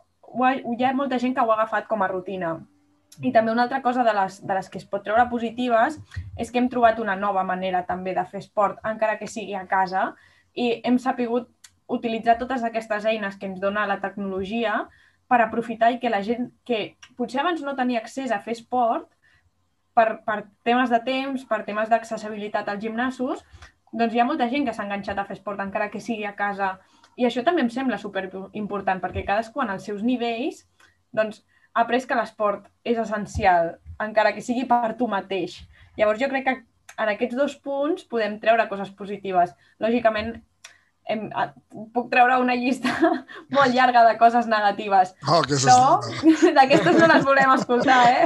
D: hi ha molta gent que ho ha agafat com a rutina i també una altra cosa de les, de les que es pot treure positives és que hem trobat una nova manera també de fer esport, encara que sigui a casa, i hem sapigut utilitzar totes aquestes eines que ens dona la tecnologia per aprofitar i que la gent que potser abans no tenia accés a fer esport per, per temes de temps, per temes d'accessibilitat als gimnasos, doncs hi ha molta gent que s'ha enganxat a fer esport encara que sigui a casa. I això també em sembla super important perquè cadascú en els seus nivells doncs, après que l'esport és essencial, encara que sigui per tu mateix. Llavors jo crec que en aquests dos punts podem treure coses positives. Lògicament, hem, puc treure una llista molt llarga de coses negatives.
B: Oh, aquestes no,
D: d'aquestes no les volem escoltar, eh?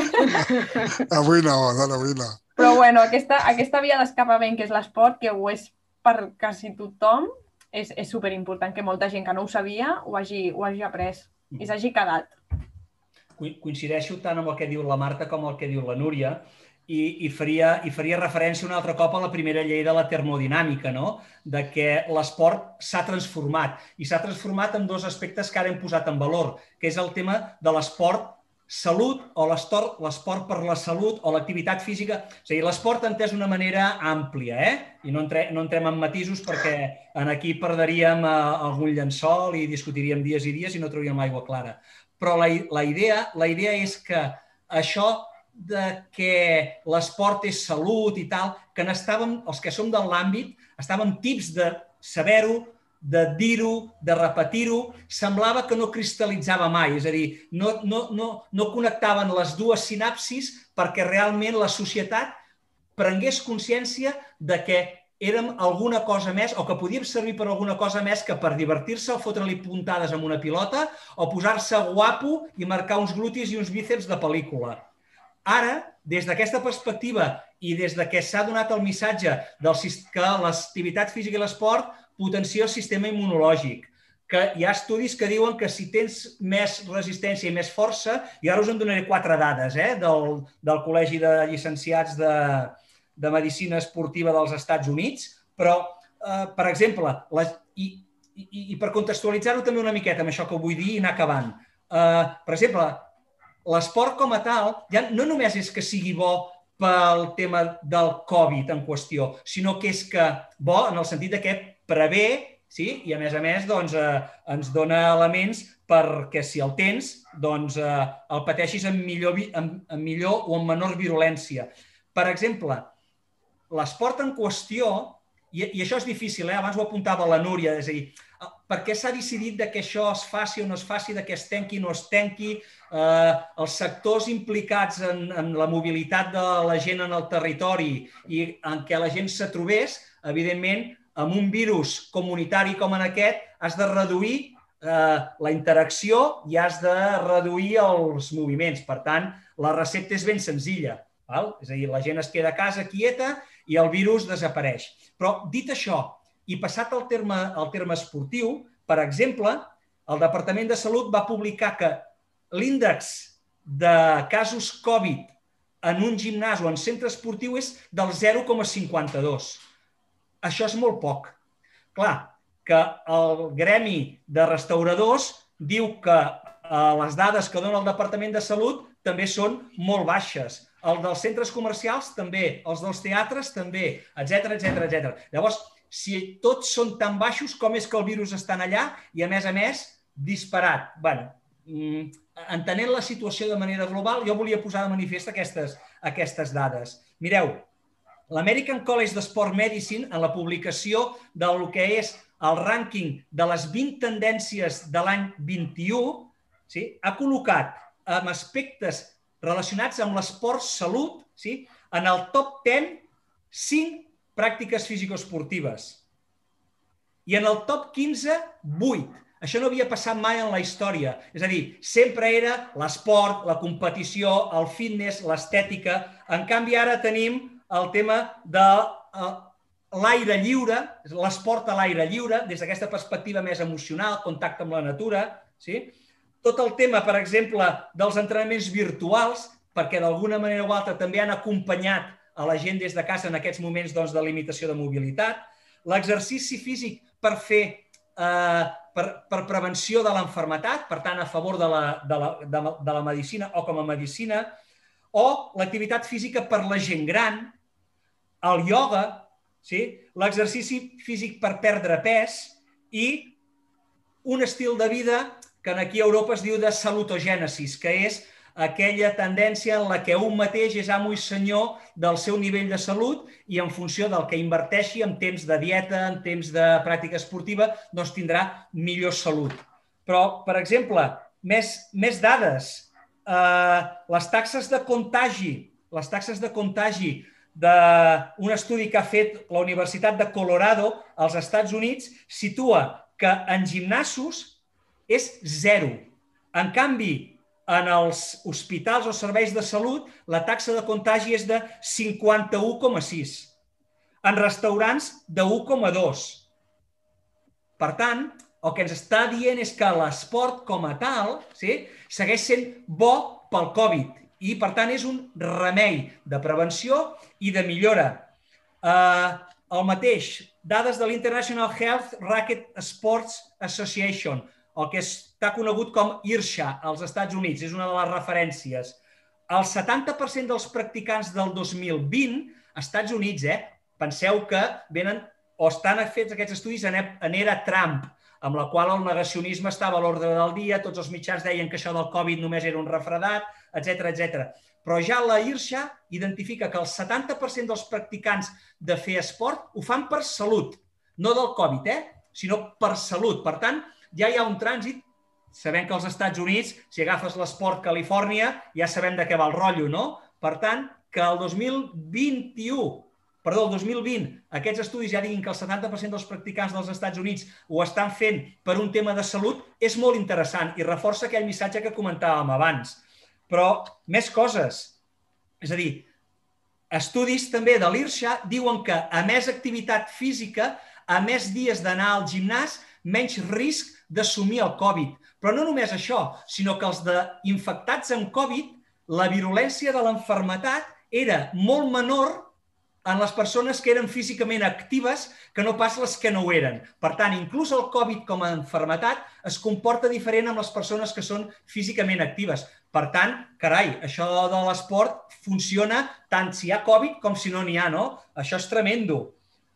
B: Avui no, no, avui no.
D: Però bueno, aquesta, aquesta via d'escapament que és l'esport, que ho és per quasi tothom, és, és superimportant que molta gent que no ho sabia ho hagi, ho hagi après i s'hagi quedat
E: coincideixo tant amb el que diu la Marta com el que diu la Núria i, i, faria, i faria referència un altre cop a la primera llei de la termodinàmica, no? de que l'esport s'ha transformat i s'ha transformat en dos aspectes que ara hem posat en valor, que és el tema de l'esport salut o l'esport per la salut o l'activitat física. És a dir, l'esport entès d'una manera àmplia, eh? I no, entre, no entrem en matisos perquè en aquí perderíem eh, algun llençol i discutiríem dies i dies i no trauríem l'aigua clara però la, la, idea, la idea és que això de que l'esport és salut i tal, que n'estàvem, els que som de l'àmbit, estàvem tips de saber-ho, de dir-ho, de repetir-ho, semblava que no cristal·litzava mai, és a dir, no, no, no, no connectaven les dues sinapsis perquè realment la societat prengués consciència de que érem alguna cosa més o que podíem servir per alguna cosa més que per divertir-se o fotre-li puntades amb una pilota o posar-se guapo i marcar uns glutis i uns bíceps de pel·lícula. Ara, des d'aquesta perspectiva i des de que s'ha donat el missatge del, que l'activitat física i l'esport potencia el sistema immunològic, que hi ha estudis que diuen que si tens més resistència i més força, i ara us en donaré quatre dades eh, del, del Col·legi de Llicenciats de, de Medicina Esportiva dels Estats Units, però, eh, per exemple, les, i, i, i per contextualitzar-ho també una miqueta amb això que vull dir i anar acabant. Eh, per exemple, l'esport com a tal ja no només és que sigui bo pel tema del Covid en qüestió, sinó que és que bo en el sentit que prevé sí? i a més a més doncs, eh, ens dona elements perquè si el tens doncs, eh, el pateixis amb millor, amb, amb millor o amb menor virulència. Per exemple, l'esport en qüestió, i, i això és difícil, eh? abans ho apuntava la Núria, és a dir, per què s'ha decidit de que això es faci o no es faci, de que es tenqui o no es tenqui, eh, els sectors implicats en, en la mobilitat de la gent en el territori i en què la gent se trobés, evidentment, amb un virus comunitari com en aquest, has de reduir eh, la interacció i has de reduir els moviments. Per tant, la recepta és ben senzilla. Val? És a dir, la gent es queda a casa quieta i el virus desapareix. Però, dit això, i passat al terme, al terme esportiu, per exemple, el Departament de Salut va publicar que l'índex de casos Covid en un gimnàs o en centre esportiu és del 0,52. Això és molt poc. Clar, que el gremi de restauradors diu que eh, les dades que dona el Departament de Salut també són molt baixes. El dels centres comercials també, els dels teatres també, etc etc etc. Llavors, si tots són tan baixos, com és que el virus està allà i, a més a més, disparat? bueno, mm, entenent la situació de manera global, jo volia posar de manifest aquestes, aquestes dades. Mireu, l'American College of Sport Medicine, en la publicació del que és el rànquing de les 20 tendències de l'any 21, sí, ha col·locat amb aspectes relacionats amb l'esport salut sí, en el top 10 5 pràctiques físico-esportives. I en el top 15, 8. Això no havia passat mai en la història. És a dir, sempre era l'esport, la competició, el fitness, l'estètica. En canvi, ara tenim el tema de eh, l'aire lliure, l'esport a l'aire lliure, des d'aquesta perspectiva més emocional, contacte amb la natura. Sí? Tot el tema, per exemple, dels entrenaments virtuals, perquè d'alguna manera o altra també han acompanyat a la gent des de casa en aquests moments doncs, de limitació de mobilitat, l'exercici físic per fer eh, per, per prevenció de l'enfermetat, per tant, a favor de la, de, la, de, de la medicina o com a medicina, o l'activitat física per la gent gran, el ioga, sí? l'exercici físic per perdre pes i un estil de vida que aquí a Europa es diu de salutogènesis, que és aquella tendència en la que un mateix és amo i senyor del seu nivell de salut i en funció del que inverteixi en temps de dieta, en temps de pràctica esportiva, doncs tindrà millor salut. Però, per exemple, més, més dades. Eh, les taxes de contagi, les taxes de contagi d'un estudi que ha fet la Universitat de Colorado als Estats Units situa que en gimnasos és zero. En canvi, en els hospitals o serveis de salut la taxa de contagi és de 51,6. En restaurants de 1,2. Per tant, el que ens està dient és que l'esport com a tal sí, segueix sent bo pel Covid i, per tant, és un remei de prevenció i de millora. Uh, el mateix, dades de l'International Health Racket Sports Association, el que està conegut com IRSA als Estats Units, és una de les referències. El 70% dels practicants del 2020, Estats Units, eh, penseu que venen o estan fets aquests estudis en, en era Trump, amb la qual el negacionisme estava a l'ordre del dia, tots els mitjans deien que això del Covid només era un refredat, etc etc. Però ja la IRSA identifica que el 70% dels practicants de fer esport ho fan per salut, no del Covid, eh? sinó per salut. Per tant, ja hi ha un trànsit, sabem que als Estats Units, si agafes l'esport Califòrnia, ja sabem de què va el rotllo, no? Per tant, que el 2021, perdó, el 2020, aquests estudis ja diguin que el 70% dels practicants dels Estats Units ho estan fent per un tema de salut, és molt interessant i reforça aquell missatge que comentàvem abans. Però més coses. És a dir, estudis també de l'IRSA diuen que a més activitat física, a més dies d'anar al gimnàs, menys risc d'assumir el Covid. Però no només això, sinó que els de infectats amb Covid, la virulència de l'enfermetat era molt menor en les persones que eren físicament actives que no pas les que no ho eren. Per tant, inclús el Covid com a enfermetat es comporta diferent amb les persones que són físicament actives. Per tant, carai, això de l'esport funciona tant si hi ha Covid com si no n'hi ha, no? Això és tremendo.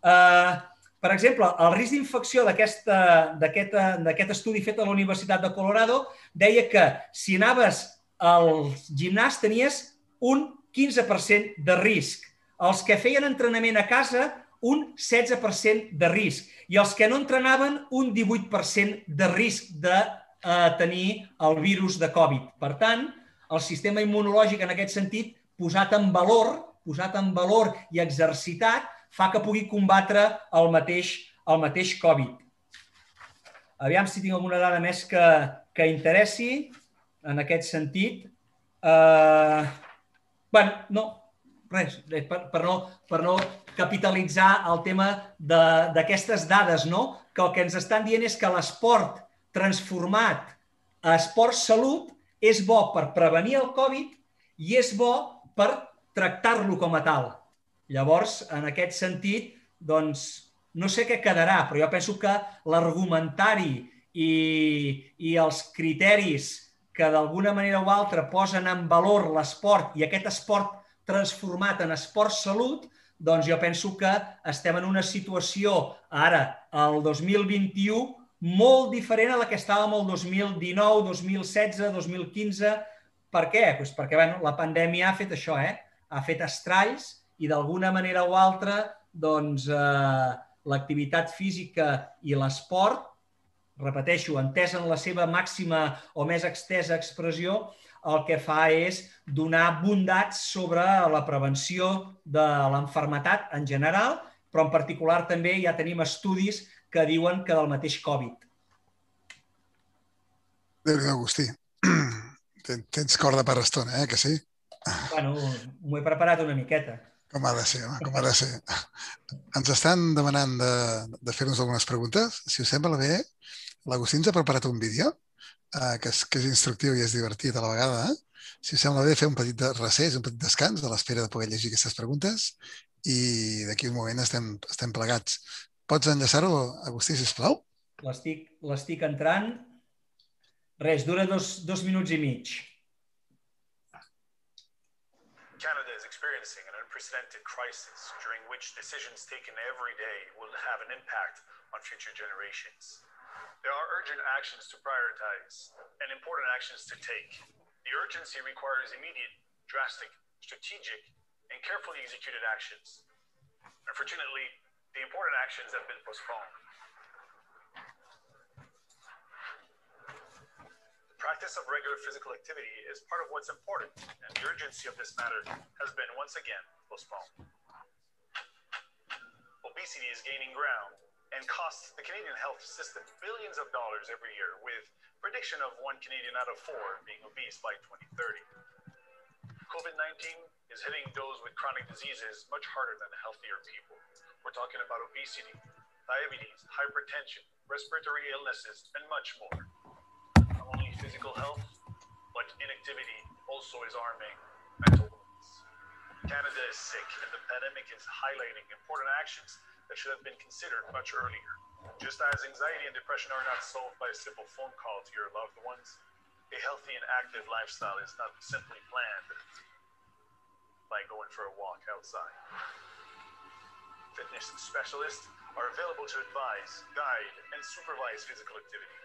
E: Uh, per exemple, el risc d'infecció d'aquest estudi fet a la Universitat de Colorado deia que si anaves al gimnàs tenies un 15% de risc. Els que feien entrenament a casa, un 16% de risc. I els que no entrenaven, un 18% de risc de eh, tenir el virus de Covid. Per tant, el sistema immunològic en aquest sentit, posat en valor, posat en valor i exercitat, fa que pugui combatre el mateix, el mateix Covid. Aviam si tinc alguna dada més que, que interessi en aquest sentit. Uh, bueno, no, res, per, per, no, per no capitalitzar el tema d'aquestes dades, no? que el que ens estan dient és que l'esport transformat a esport salut és bo per prevenir el Covid i és bo per tractar-lo com a tal. Llavors, en aquest sentit, doncs, no sé què quedarà, però jo penso que l'argumentari i, i els criteris que d'alguna manera o altra posen en valor l'esport i aquest esport transformat en esport salut, doncs jo penso que estem en una situació ara, el 2021, molt diferent a la que estàvem el 2019, 2016, 2015. Per què? Pues perquè bueno, la pandèmia ha fet això, eh? ha fet estralls i d'alguna manera o altra doncs, eh, l'activitat física i l'esport, repeteixo, entès en la seva màxima o més extesa expressió, el que fa és donar bondats sobre la prevenció de l'enfermetat en general, però en particular també ja tenim estudis que diuen que del mateix Covid.
B: déu Agustí. Tens corda per estona, eh, que sí?
E: Bueno, m'ho he preparat una miqueta.
B: Com ha de ser, home, com ha de ser. Ens estan demanant de, de fer-nos algunes preguntes. Si us sembla bé, l'Agustí ens ha preparat un vídeo eh, que, és, que és instructiu i és divertit a la vegada. Eh? Si us sembla bé, fer un petit recés, un petit descans a l'espera de poder llegir aquestes preguntes i d'aquí un moment estem, estem plegats. Pots enllaçar-ho, Agustí, sisplau?
E: L'estic entrant. Res, dura dos, dos minuts i mig.
F: Experiencing an unprecedented crisis during which decisions taken every day will have an impact on future generations. There are urgent actions to prioritize and important actions to take. The urgency requires immediate, drastic, strategic, and carefully executed actions. Unfortunately, the important actions have been postponed. Practice of regular physical activity is part of what's important, and the urgency of this matter has been once again postponed. Obesity is gaining ground and costs the Canadian health system billions of dollars every year, with prediction of one Canadian out of four being obese by 2030. COVID 19 is hitting those with chronic diseases much harder than healthier people. We're talking about obesity, diabetes, hypertension, respiratory illnesses, and much more. Physical health, but inactivity also is arming mental wellness. Canada is sick, and the pandemic is highlighting important actions that should have been considered much earlier. Just as anxiety and depression are not solved by a simple phone call to your loved ones, a healthy and active lifestyle is not simply planned by going for a walk outside fitness specialists are available to advise, guide, and supervise physical activity.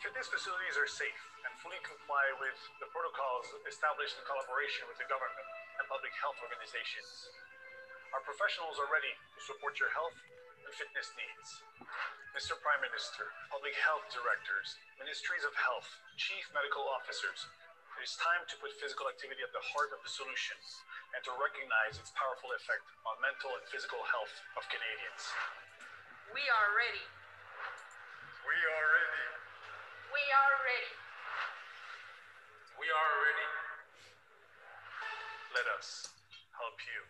F: Fitness facilities are safe and fully comply with the protocols established in collaboration with the government and public health organizations. Our professionals are ready to support your health and fitness needs. Mr. Prime Minister, public health directors, ministries of health, chief medical officers, it is time to put physical activity at the heart of the solution and to recognize its powerful effect on mental and physical health of Canadians.
G: We are ready.
F: We are ready.
G: We are ready.
F: We are ready. Let us help you.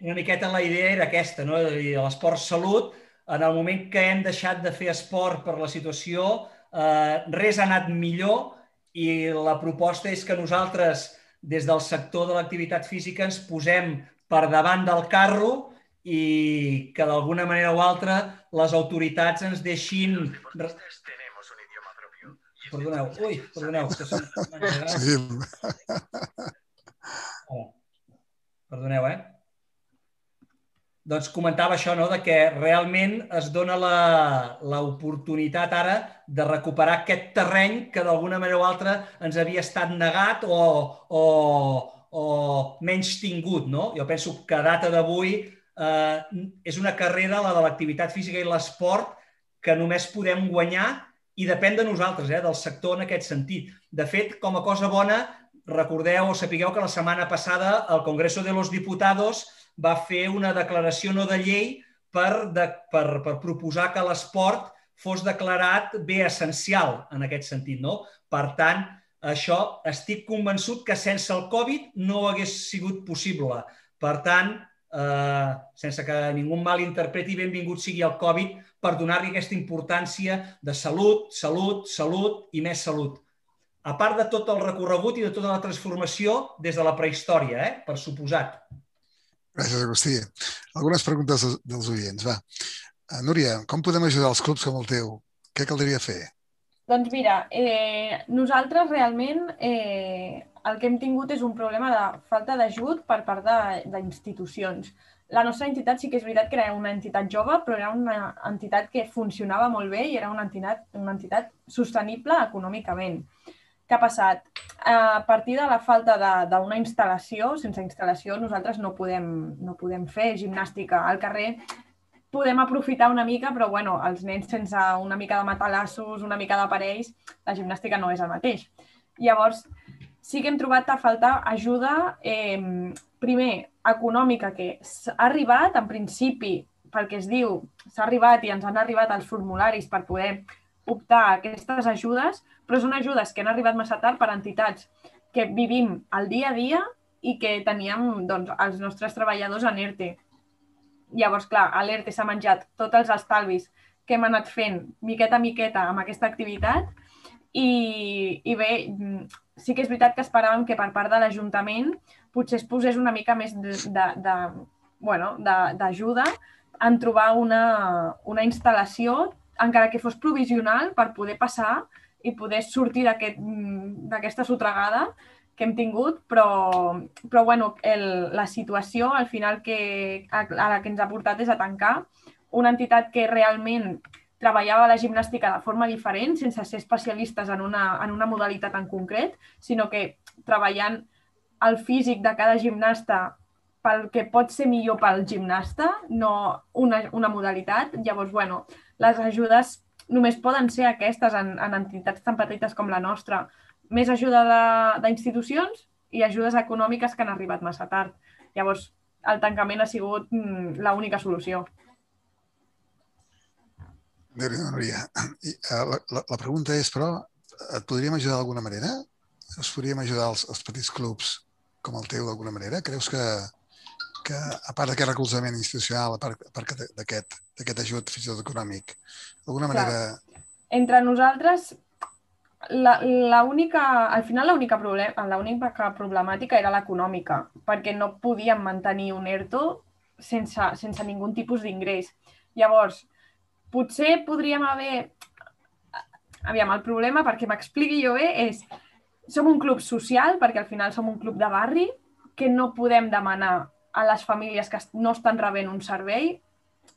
E: Una miqueta la idea era aquesta, no? l'esport salut en el moment que hem deixat de fer esport per la situació, eh, res ha anat millor i la proposta és que nosaltres, des del sector de l'activitat física, ens posem per davant del carro i que d'alguna manera o altra les autoritats ens deixin... Perdoneu, ui, perdoneu, que.
B: Seguim.
E: Oh. Perdoneu, eh? Doncs comentava això, no?, de que realment es dona la- l'oportunitat ara de recuperar aquest terreny que d'alguna manera o altra ens havia estat negat o, o, o menys tingut, no? Jo penso que a data d'avui eh, és una carrera, la de l'activitat física i l'esport, que només podem guanyar i depèn de nosaltres, eh, del sector en aquest sentit. De fet, com a cosa bona, recordeu o sapigueu que la setmana passada el Congreso de los Diputados va fer una declaració no de llei per, de, per, per proposar que l'esport fos declarat bé essencial en aquest sentit. No? Per tant, això estic convençut que sense el Covid no hagués sigut possible. Per tant, eh, sense que ningú mal interpreti, benvingut sigui el Covid per donar-li aquesta importància de salut, salut, salut i més salut. A part de tot el recorregut i de tota la transformació des de la prehistòria, eh? per suposat.
B: Gràcies, Agustí. Algunes preguntes dels- oients, va. Uh, Núria, com podem ajudar els clubs com el teu? Què caldria fer?
D: Doncs mira, eh, nosaltres realment eh, el que hem tingut és un problema de falta d'ajut per part d'institucions. La nostra entitat sí que és veritat que era una entitat jove, però era una entitat que funcionava molt bé i era una entitat, una entitat sostenible econòmicament. Què ha passat? A partir de la falta d'una instal·lació, sense instal·lació nosaltres no podem, no podem fer gimnàstica al carrer, podem aprofitar una mica, però bueno, els nens sense una mica de matalassos, una mica d'aparells, la gimnàstica no és el mateix. Llavors, sí que hem trobat a faltar ajuda, eh, primer, econòmica, que s'ha arribat, en principi, pel que es diu, s'ha arribat i ens han arribat els formularis per poder optar a aquestes ajudes, però són ajudes que han arribat massa tard per entitats que vivim el dia a dia i que teníem doncs, els nostres treballadors en ERTE. Llavors, clar, a l'ERTE s'ha menjat tots els estalvis que hem anat fent miqueta a miqueta amb aquesta activitat i, i bé, mm, sí que és veritat que esperàvem que per part de l'Ajuntament potser es posés una mica més de, de, de, bueno, de- d'ajuda en trobar una, una instal·lació, encara que fos provisional, per poder passar i poder sortir mm, d'aquesta sotregada que hem tingut, però, però bueno, el, la situació al final que, a, a la que ens ha portat és a tancar una entitat que realment treballava la gimnàstica de forma diferent, sense ser especialistes en una, en una modalitat en concret, sinó que treballant el físic de cada gimnasta pel que pot ser millor pel gimnasta, no una, una modalitat. Llavors, bueno, les ajudes només poden ser aquestes en, en entitats tan petites com la nostra. Més ajuda d'institucions i ajudes econòmiques que han arribat massa tard. Llavors, el tancament ha sigut mm, l'única solució.
B: Núria. Uh, la, la, la pregunta és, però, et podríem ajudar d'alguna manera? Us podríem ajudar els, els petits clubs com el teu d'alguna manera? Creus que, que a part d'aquest recolzament institucional, a part, a part que d'aquest ajut fins i tot econòmic, d'alguna
D: Clar.
B: manera...
D: entre nosaltres, la, la única, al final l'única problem, l'única problemàtica era l'econòmica, perquè no podíem mantenir un ERTO sense, sense ningú tipus d'ingrés. Llavors, potser podríem haver... Aviam, el problema, perquè m'expliqui jo bé, és som un club social, perquè al final som un club de barri, que no podem demanar a les famílies que no estan rebent un servei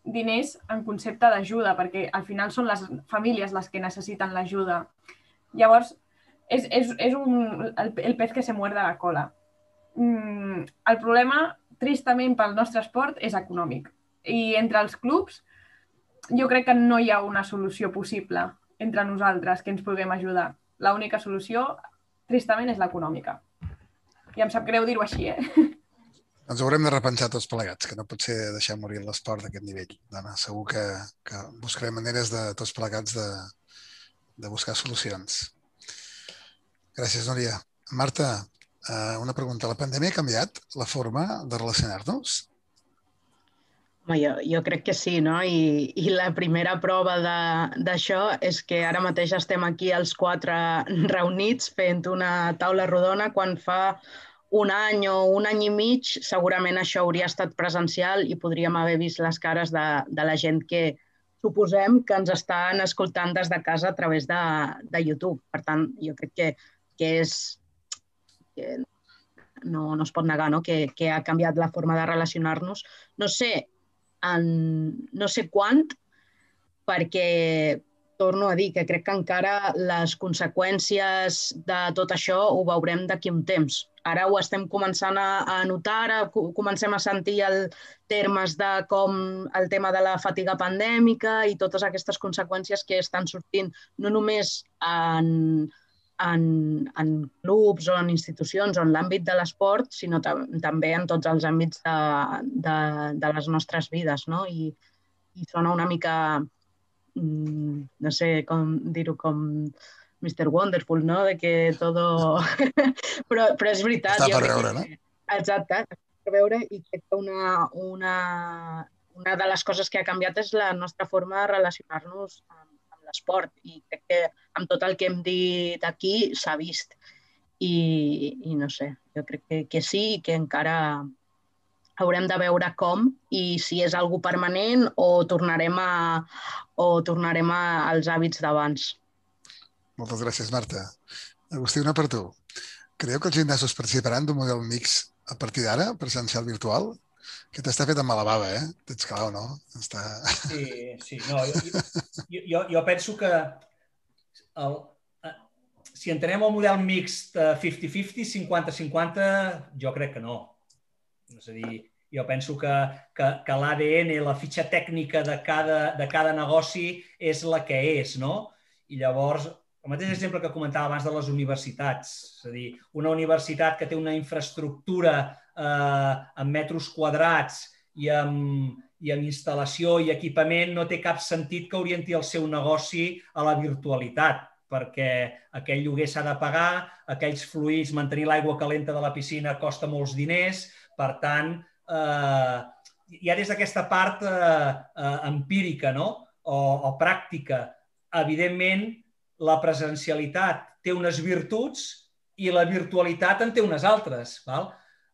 D: diners en concepte d'ajuda, perquè al final són les famílies les que necessiten l'ajuda. Llavors, és, és, és un, el, el pez que se muerde la cola. Mm, el problema, tristament pel nostre esport, és econòmic. I entre els clubs, jo crec que no hi ha una solució possible entre nosaltres que ens puguem ajudar. L'única solució, tristament, és l'econòmica. I em sap greu dir-ho així, eh?
B: Ens haurem de repensar tots plegats, que no pot ser deixar morir l'esport d'aquest nivell. Dona, segur que, que buscarem maneres de tots plegats de, de buscar solucions. Gràcies, Núria. Marta, eh, una pregunta. La pandèmia ha canviat la forma de relacionar-nos?
C: Home, jo, jo crec que sí, no? I, i la primera prova d'això és que ara mateix estem aquí els quatre reunits fent una taula rodona quan fa un any o un any i mig segurament això hauria estat presencial i podríem haver vist les cares de, de la gent que suposem que ens estan escoltant des de casa a través de, de YouTube. Per tant, jo crec que, que és que no, no es pot negar no? Que, que ha canviat la forma de relacionar-nos. No sé, en, no sé quant, perquè torno a dir que crec que encara les conseqüències de tot això ho veurem d'aquí un temps. Ara ho estem començant a, a notar, ara co- comencem a sentir el termes de com el tema de la fatiga pandèmica i totes aquestes conseqüències que estan sortint no només en, en, en clubs o en institucions o en l'àmbit de l'esport, sinó tam també en tots els àmbits de, de, de les nostres vides. No? I, I sona una mica, no sé com dir-ho, com Mr. Wonderful, no? De que todo... però, però és veritat.
B: Està per veure,
C: que- Exacte, està per veure i crec que una, una, una de les coses que ha canviat és la nostra forma de relacionar-nos amb, amb l'esport i crec que amb tot el que hem dit aquí s'ha vist i, i no sé, jo crec que, que sí i que encara haurem de veure com i si és algo permanent o tornarem a, o tornarem a, als hàbits d'abans.
B: Moltes gràcies, Marta. Agustí, una per tu. Creieu que els gimnasos participaran d'un model mix a partir d'ara, presencial virtual? Que t'està fet amb mala bava, eh? T'ets clau, no? Està...
E: Sí, sí. No, jo, jo, jo, jo penso que el, eh, si entenem el model mixt eh, 50-50, 50-50, jo crec que no. És a dir, jo penso que, que, que l'ADN, la fitxa tècnica de cada, de cada negoci és la que és, no? I llavors, el mateix exemple que comentava abans de les universitats, és a dir, una universitat que té una infraestructura eh, en metres quadrats i amb, i amb instal·lació i equipament no té cap sentit que orienti el seu negoci a la virtualitat, perquè aquell lloguer s'ha de pagar, aquells fluids, mantenir l'aigua calenta de la piscina costa molts diners, per tant, eh, ja des d'aquesta part eh, eh, empírica no? o, o pràctica, evidentment, la presencialitat té unes virtuts i la virtualitat en té unes altres. Val?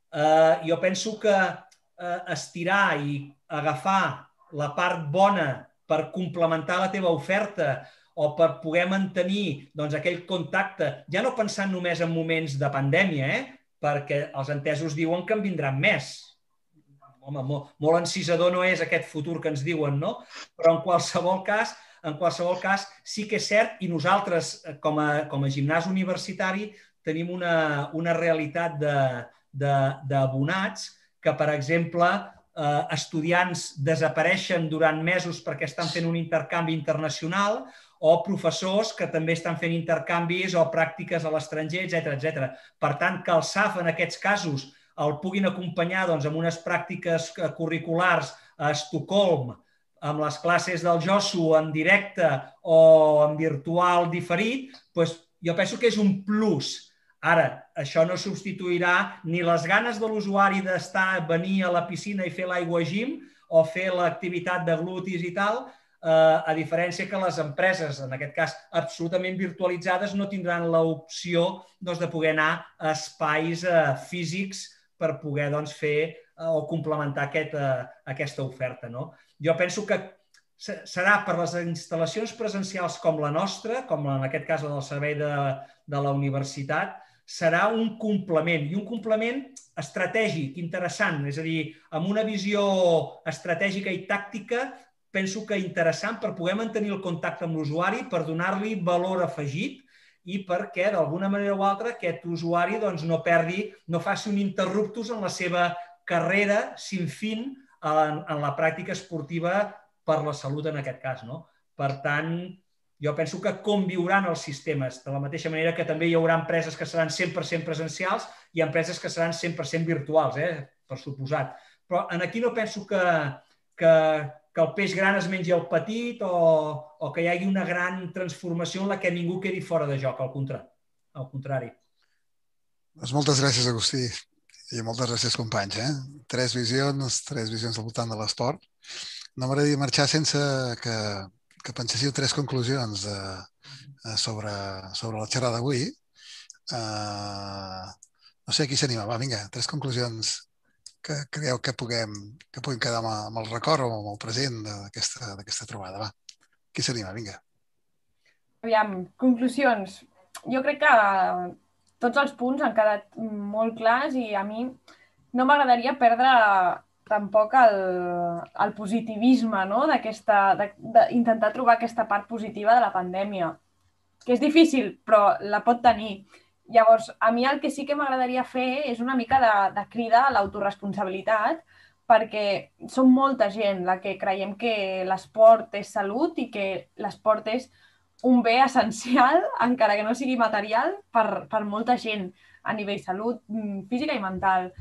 E: Eh, jo penso que eh, estirar i agafar la part bona per complementar la teva oferta o per poder mantenir doncs, aquell contacte, ja no pensant només en moments de pandèmia, eh? Perquè els entesos diuen que en vindran més. Home, molt, molt encisador no és aquest futur que ens diuen, no? Però en qualsevol cas, en qualsevol cas, sí que és cert, i nosaltres, eh, com a, com a gimnàs universitari, tenim una, una realitat d'abonats que, per exemple, eh, estudiants desapareixen durant mesos perquè estan fent un intercanvi internacional o professors que també estan fent intercanvis o pràctiques a l'estranger, etc etc. Per tant, que el SAF en aquests casos el puguin acompanyar doncs, amb unes pràctiques eh, curriculars a Estocolm, amb les classes del Josu en directe o en virtual diferit, doncs jo penso que és un plus. Ara, això no substituirà ni les ganes de l'usuari d'estar, venir a la piscina i fer l'aigua gym o fer l'activitat de glutis i tal, a diferència que les empreses, en aquest cas absolutament virtualitzades, no tindran l'opció doncs, de poder anar a espais eh, físics per poder doncs, fer eh, o complementar aquest, eh, aquesta oferta. No? Jo penso que serà per les instal·lacions presencials com la nostra, com en aquest cas la del servei de, de la universitat, serà un complement, i un complement estratègic, interessant, és a dir, amb una visió estratègica i tàctica, penso que interessant per poder mantenir el contacte amb l'usuari, per donar-li valor afegit i perquè, d'alguna manera o altra, aquest usuari doncs, no perdi, no faci un interruptus en la seva carrera sin fin en, en la pràctica esportiva per la salut en aquest cas. No? Per tant, jo penso que conviuran els sistemes, de la mateixa manera que també hi haurà empreses que seran 100% presencials i empreses que seran 100% virtuals, eh? per suposat. Però en aquí no penso que, que, que el peix gran es mengi el petit o, o que hi hagi una gran transformació en la que ningú quedi fora de joc, al contrari. Al contrari.
B: Doncs moltes gràcies, Agustí. I moltes gràcies, companys. Eh? Tres visions, tres visions al voltant de l'esport. No m'agradaria marxar sense que, que penséssiu tres conclusions de, eh, sobre, sobre la xerrada d'avui. Uh, no sé qui s'anima. Va, vinga, tres conclusions que creieu que puguem, que puguem quedar amb, amb el record o amb el present d'aquesta trobada. Va, qui s'anima? Vinga.
D: Aviam, conclusions. Jo crec que tots els punts han quedat molt clars i a mi no m'agradaria perdre tampoc el, el positivisme, no? d'intentar trobar aquesta part positiva de la pandèmia, que és difícil, però la pot tenir. Llavors, a mi el que sí que m'agradaria fer és una mica de, de crida a l'autoresponsabilitat, perquè som molta gent la que creiem que l'esport és salut i que l'esport és un bé essencial, encara que no sigui material, per, per molta gent a nivell salut mm, física i mental.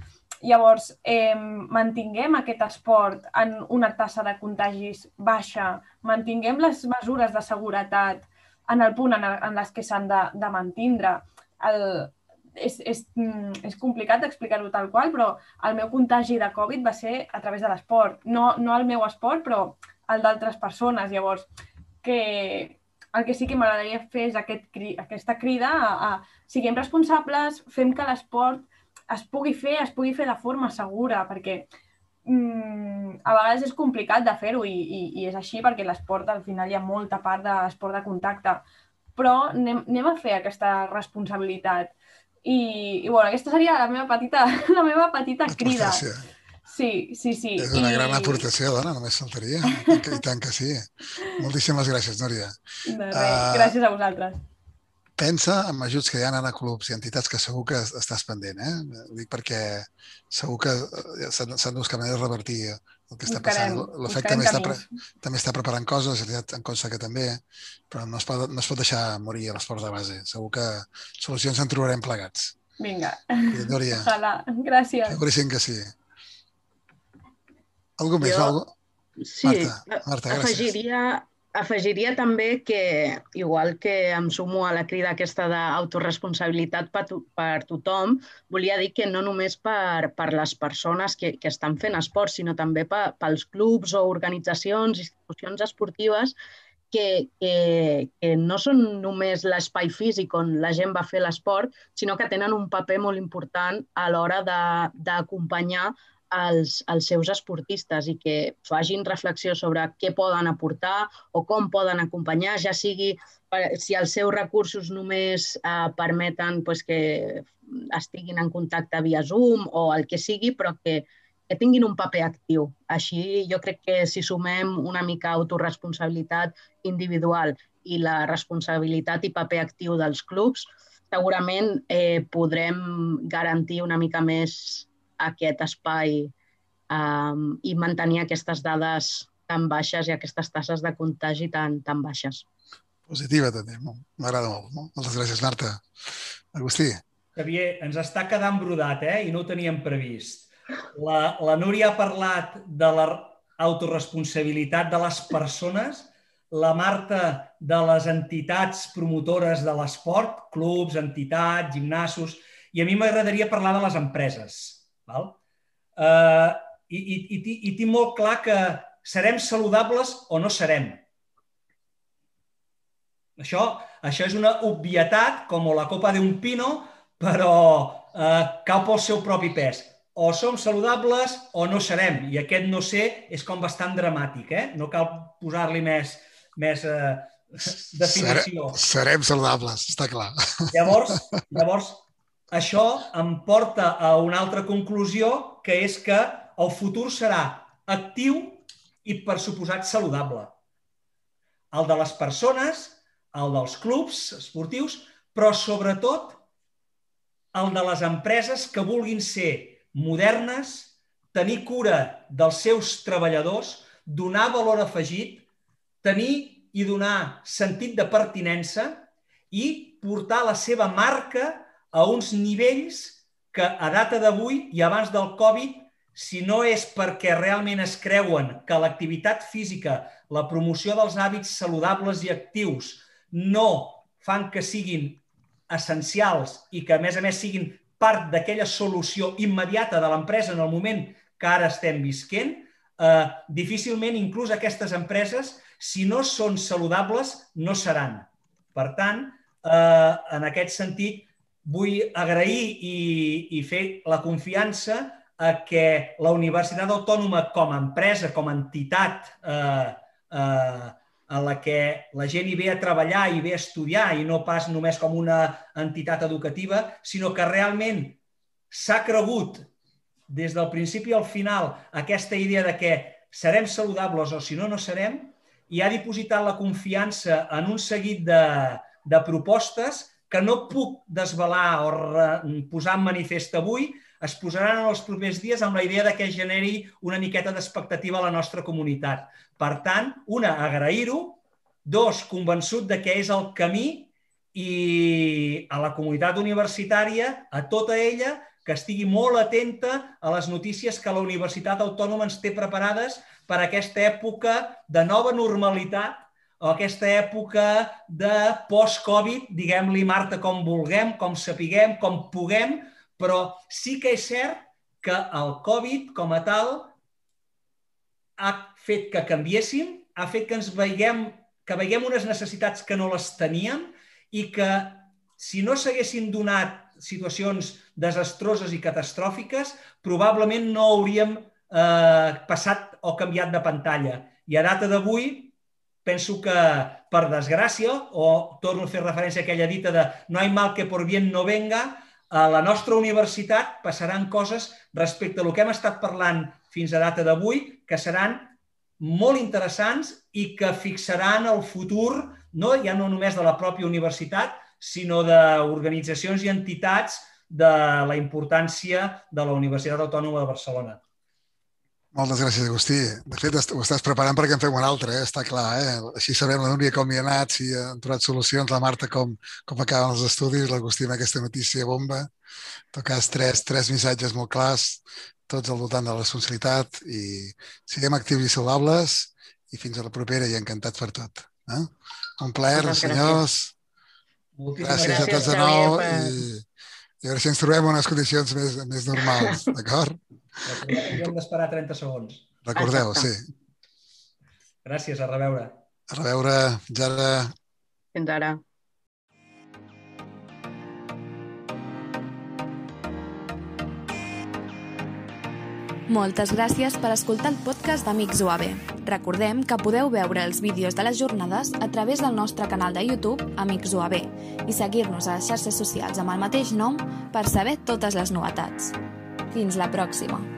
D: Llavors, eh, mantinguem aquest esport en una tassa de contagis baixa, mantinguem les mesures de seguretat en el punt en, en les que s'han de, de mantindre. El, és, és, mm, és complicat d'explicar-ho tal qual, però el meu contagi de Covid va ser a través de l'esport. No, no el meu esport, però el d'altres persones. Llavors, que el que sí que m'agradaria fer és aquest, aquesta crida a, a siguem responsables, fem que l'esport es pugui fer, es pugui fer de forma segura, perquè mm, a vegades és complicat de fer-ho i, i, i és així perquè l'esport al final hi ha molta part d'esport de contacte, però anem, anem a fer aquesta responsabilitat. I, i bueno, aquesta seria la meva petita, la meva petita crida. Sí, sí, sí.
B: És una I... gran aportació, dona, només faltaria. I tant que sí. Moltíssimes gràcies, Núria.
D: De res, uh, gràcies a vosaltres
B: pensa en ajuts que hi ha a clubs i entitats que segur que estàs pendent. Eh? Ho dic perquè segur que s'han de buscar manera de revertir el que està passant. L'OFEC també, està pre també està preparant coses, en consta que també, però no es pot, no es pot deixar morir a l'esport de base. Segur que solucions en trobarem plegats.
D: Vinga.
B: Dòria.
D: Ojalà. Gràcies.
B: Seguríssim que sí. Algú més? Jo... Algú?
C: Sí, Marta, Marta, gràcies. afegiria Afegiria també que, igual que em sumo a la crida aquesta d'autoresponsabilitat per, per tothom, volia dir que no només per, per les persones que, que estan fent esport, sinó també per, pels clubs o organitzacions, institucions esportives que, que, que no són només l'espai físic on la gent va fer l'esport, sinó que tenen un paper molt important a l'hora d'acompanyar als, als seus esportistes i que facin reflexió sobre què poden aportar o com poden acompanyar, ja sigui si els seus recursos només eh, permeten pues, que estiguin en contacte via Zoom o el que sigui, però que, que tinguin un paper actiu. Així jo crec que si sumem una mica autoresponsabilitat individual i la responsabilitat i paper actiu dels clubs, segurament eh, podrem garantir una mica més aquest espai um, i mantenir aquestes dades tan baixes i aquestes tasses de contagi tan, tan baixes.
B: Positiva també, m'agrada molt, molt. Moltes gràcies, Marta. Agustí.
E: Xavier, ens està quedant brodat, eh? I no ho teníem previst. La, la Núria ha parlat de la autoresponsabilitat de les persones, la Marta de les entitats promotores de l'esport, clubs, entitats, gimnasos, i a mi m'agradaria parlar de les empreses. Val? Uh, i, i, i, I tinc molt clar que serem saludables o no serem. Això, això és una obvietat, com la copa d'un pino, però eh, cau pel seu propi pes. O som saludables o no serem. I aquest no sé és com bastant dramàtic. Eh? No cal posar-li més, més eh, definició.
B: Serem saludables, està clar.
E: Llavors, llavors això em porta a una altra conclusió, que és que el futur serà actiu i, per suposat, saludable. El de les persones, el dels clubs esportius, però sobretot el de les empreses que vulguin ser modernes, tenir cura dels seus treballadors, donar valor afegit, tenir i donar sentit de pertinença i portar la seva marca a uns nivells que a data d'avui i abans del Covid, si no és perquè realment es creuen que l'activitat física, la promoció dels hàbits saludables i actius no fan que siguin essencials i que, a més a més, siguin part d'aquella solució immediata de l'empresa en el moment que ara estem visquent, eh, difícilment inclús aquestes empreses, si no són saludables, no seran. Per tant, eh, en aquest sentit, vull agrair i, i fer la confiança a que la Universitat Autònoma com a empresa, com a entitat eh, eh, en la que la gent hi ve a treballar i ve a estudiar i no pas només com una entitat educativa, sinó que realment s'ha cregut des del principi al final aquesta idea de que serem saludables o si no, no serem, i ha dipositat la confiança en un seguit de, de propostes que no puc desvelar o posar en manifest avui, es posaran en els propers dies amb la idea de que generi una miqueta d'expectativa a la nostra comunitat. Per tant, una, agrair-ho, dos, convençut de que és el camí i a la comunitat universitària, a tota ella, que estigui molt atenta a les notícies que la Universitat Autònoma ens té preparades per a aquesta època de nova normalitat aquesta època de post-Covid, diguem-li, Marta, com vulguem, com sapiguem, com puguem, però sí que és cert que el Covid, com a tal, ha fet que canviéssim, ha fet que ens veiem, que veiem unes necessitats que no les teníem i que si no s'haguessin donat situacions desastroses i catastròfiques, probablement no hauríem eh, passat o canviat de pantalla. I a data d'avui, penso que, per desgràcia, o torno a fer referència a aquella dita de no hi mal que por bien no venga, a la nostra universitat passaran coses respecte a el que hem estat parlant fins a data d'avui que seran molt interessants i que fixaran el futur no ja no només de la pròpia universitat, sinó d'organitzacions i entitats de la importància de la Universitat Autònoma de Barcelona.
B: Moltes gràcies, Agustí. De fet, ho estàs preparant perquè en fem un altre, eh? està clar. Eh? Així sabem la Núria com hi ha anat, si han trobat solucions, la Marta com, com acaben els estudis, l'Agustí amb aquesta notícia bomba. En tot cas, tres, tres missatges molt clars, tots al voltant de la responsabilitat i siguem actius i saludables i fins a la propera i encantats per tot. Eh? Un plaer, senyors. Gràcies, gràcies a tots de nou i, i a veure si ens trobem en unes condicions més, més normals, d'acord?
E: Hem d'esperar 30 segons.
B: Recordeu, sí.
E: Gràcies, a reveure.
B: A reveure, Jara.
C: Fins ara.
A: Moltes gràcies per escoltar el podcast d'Amics UAB. Recordem que podeu veure els vídeos de les jornades a través del nostre canal de YouTube Amics UAB i seguir-nos a les xarxes socials amb el mateix nom per saber totes les novetats. Fins la pròxima!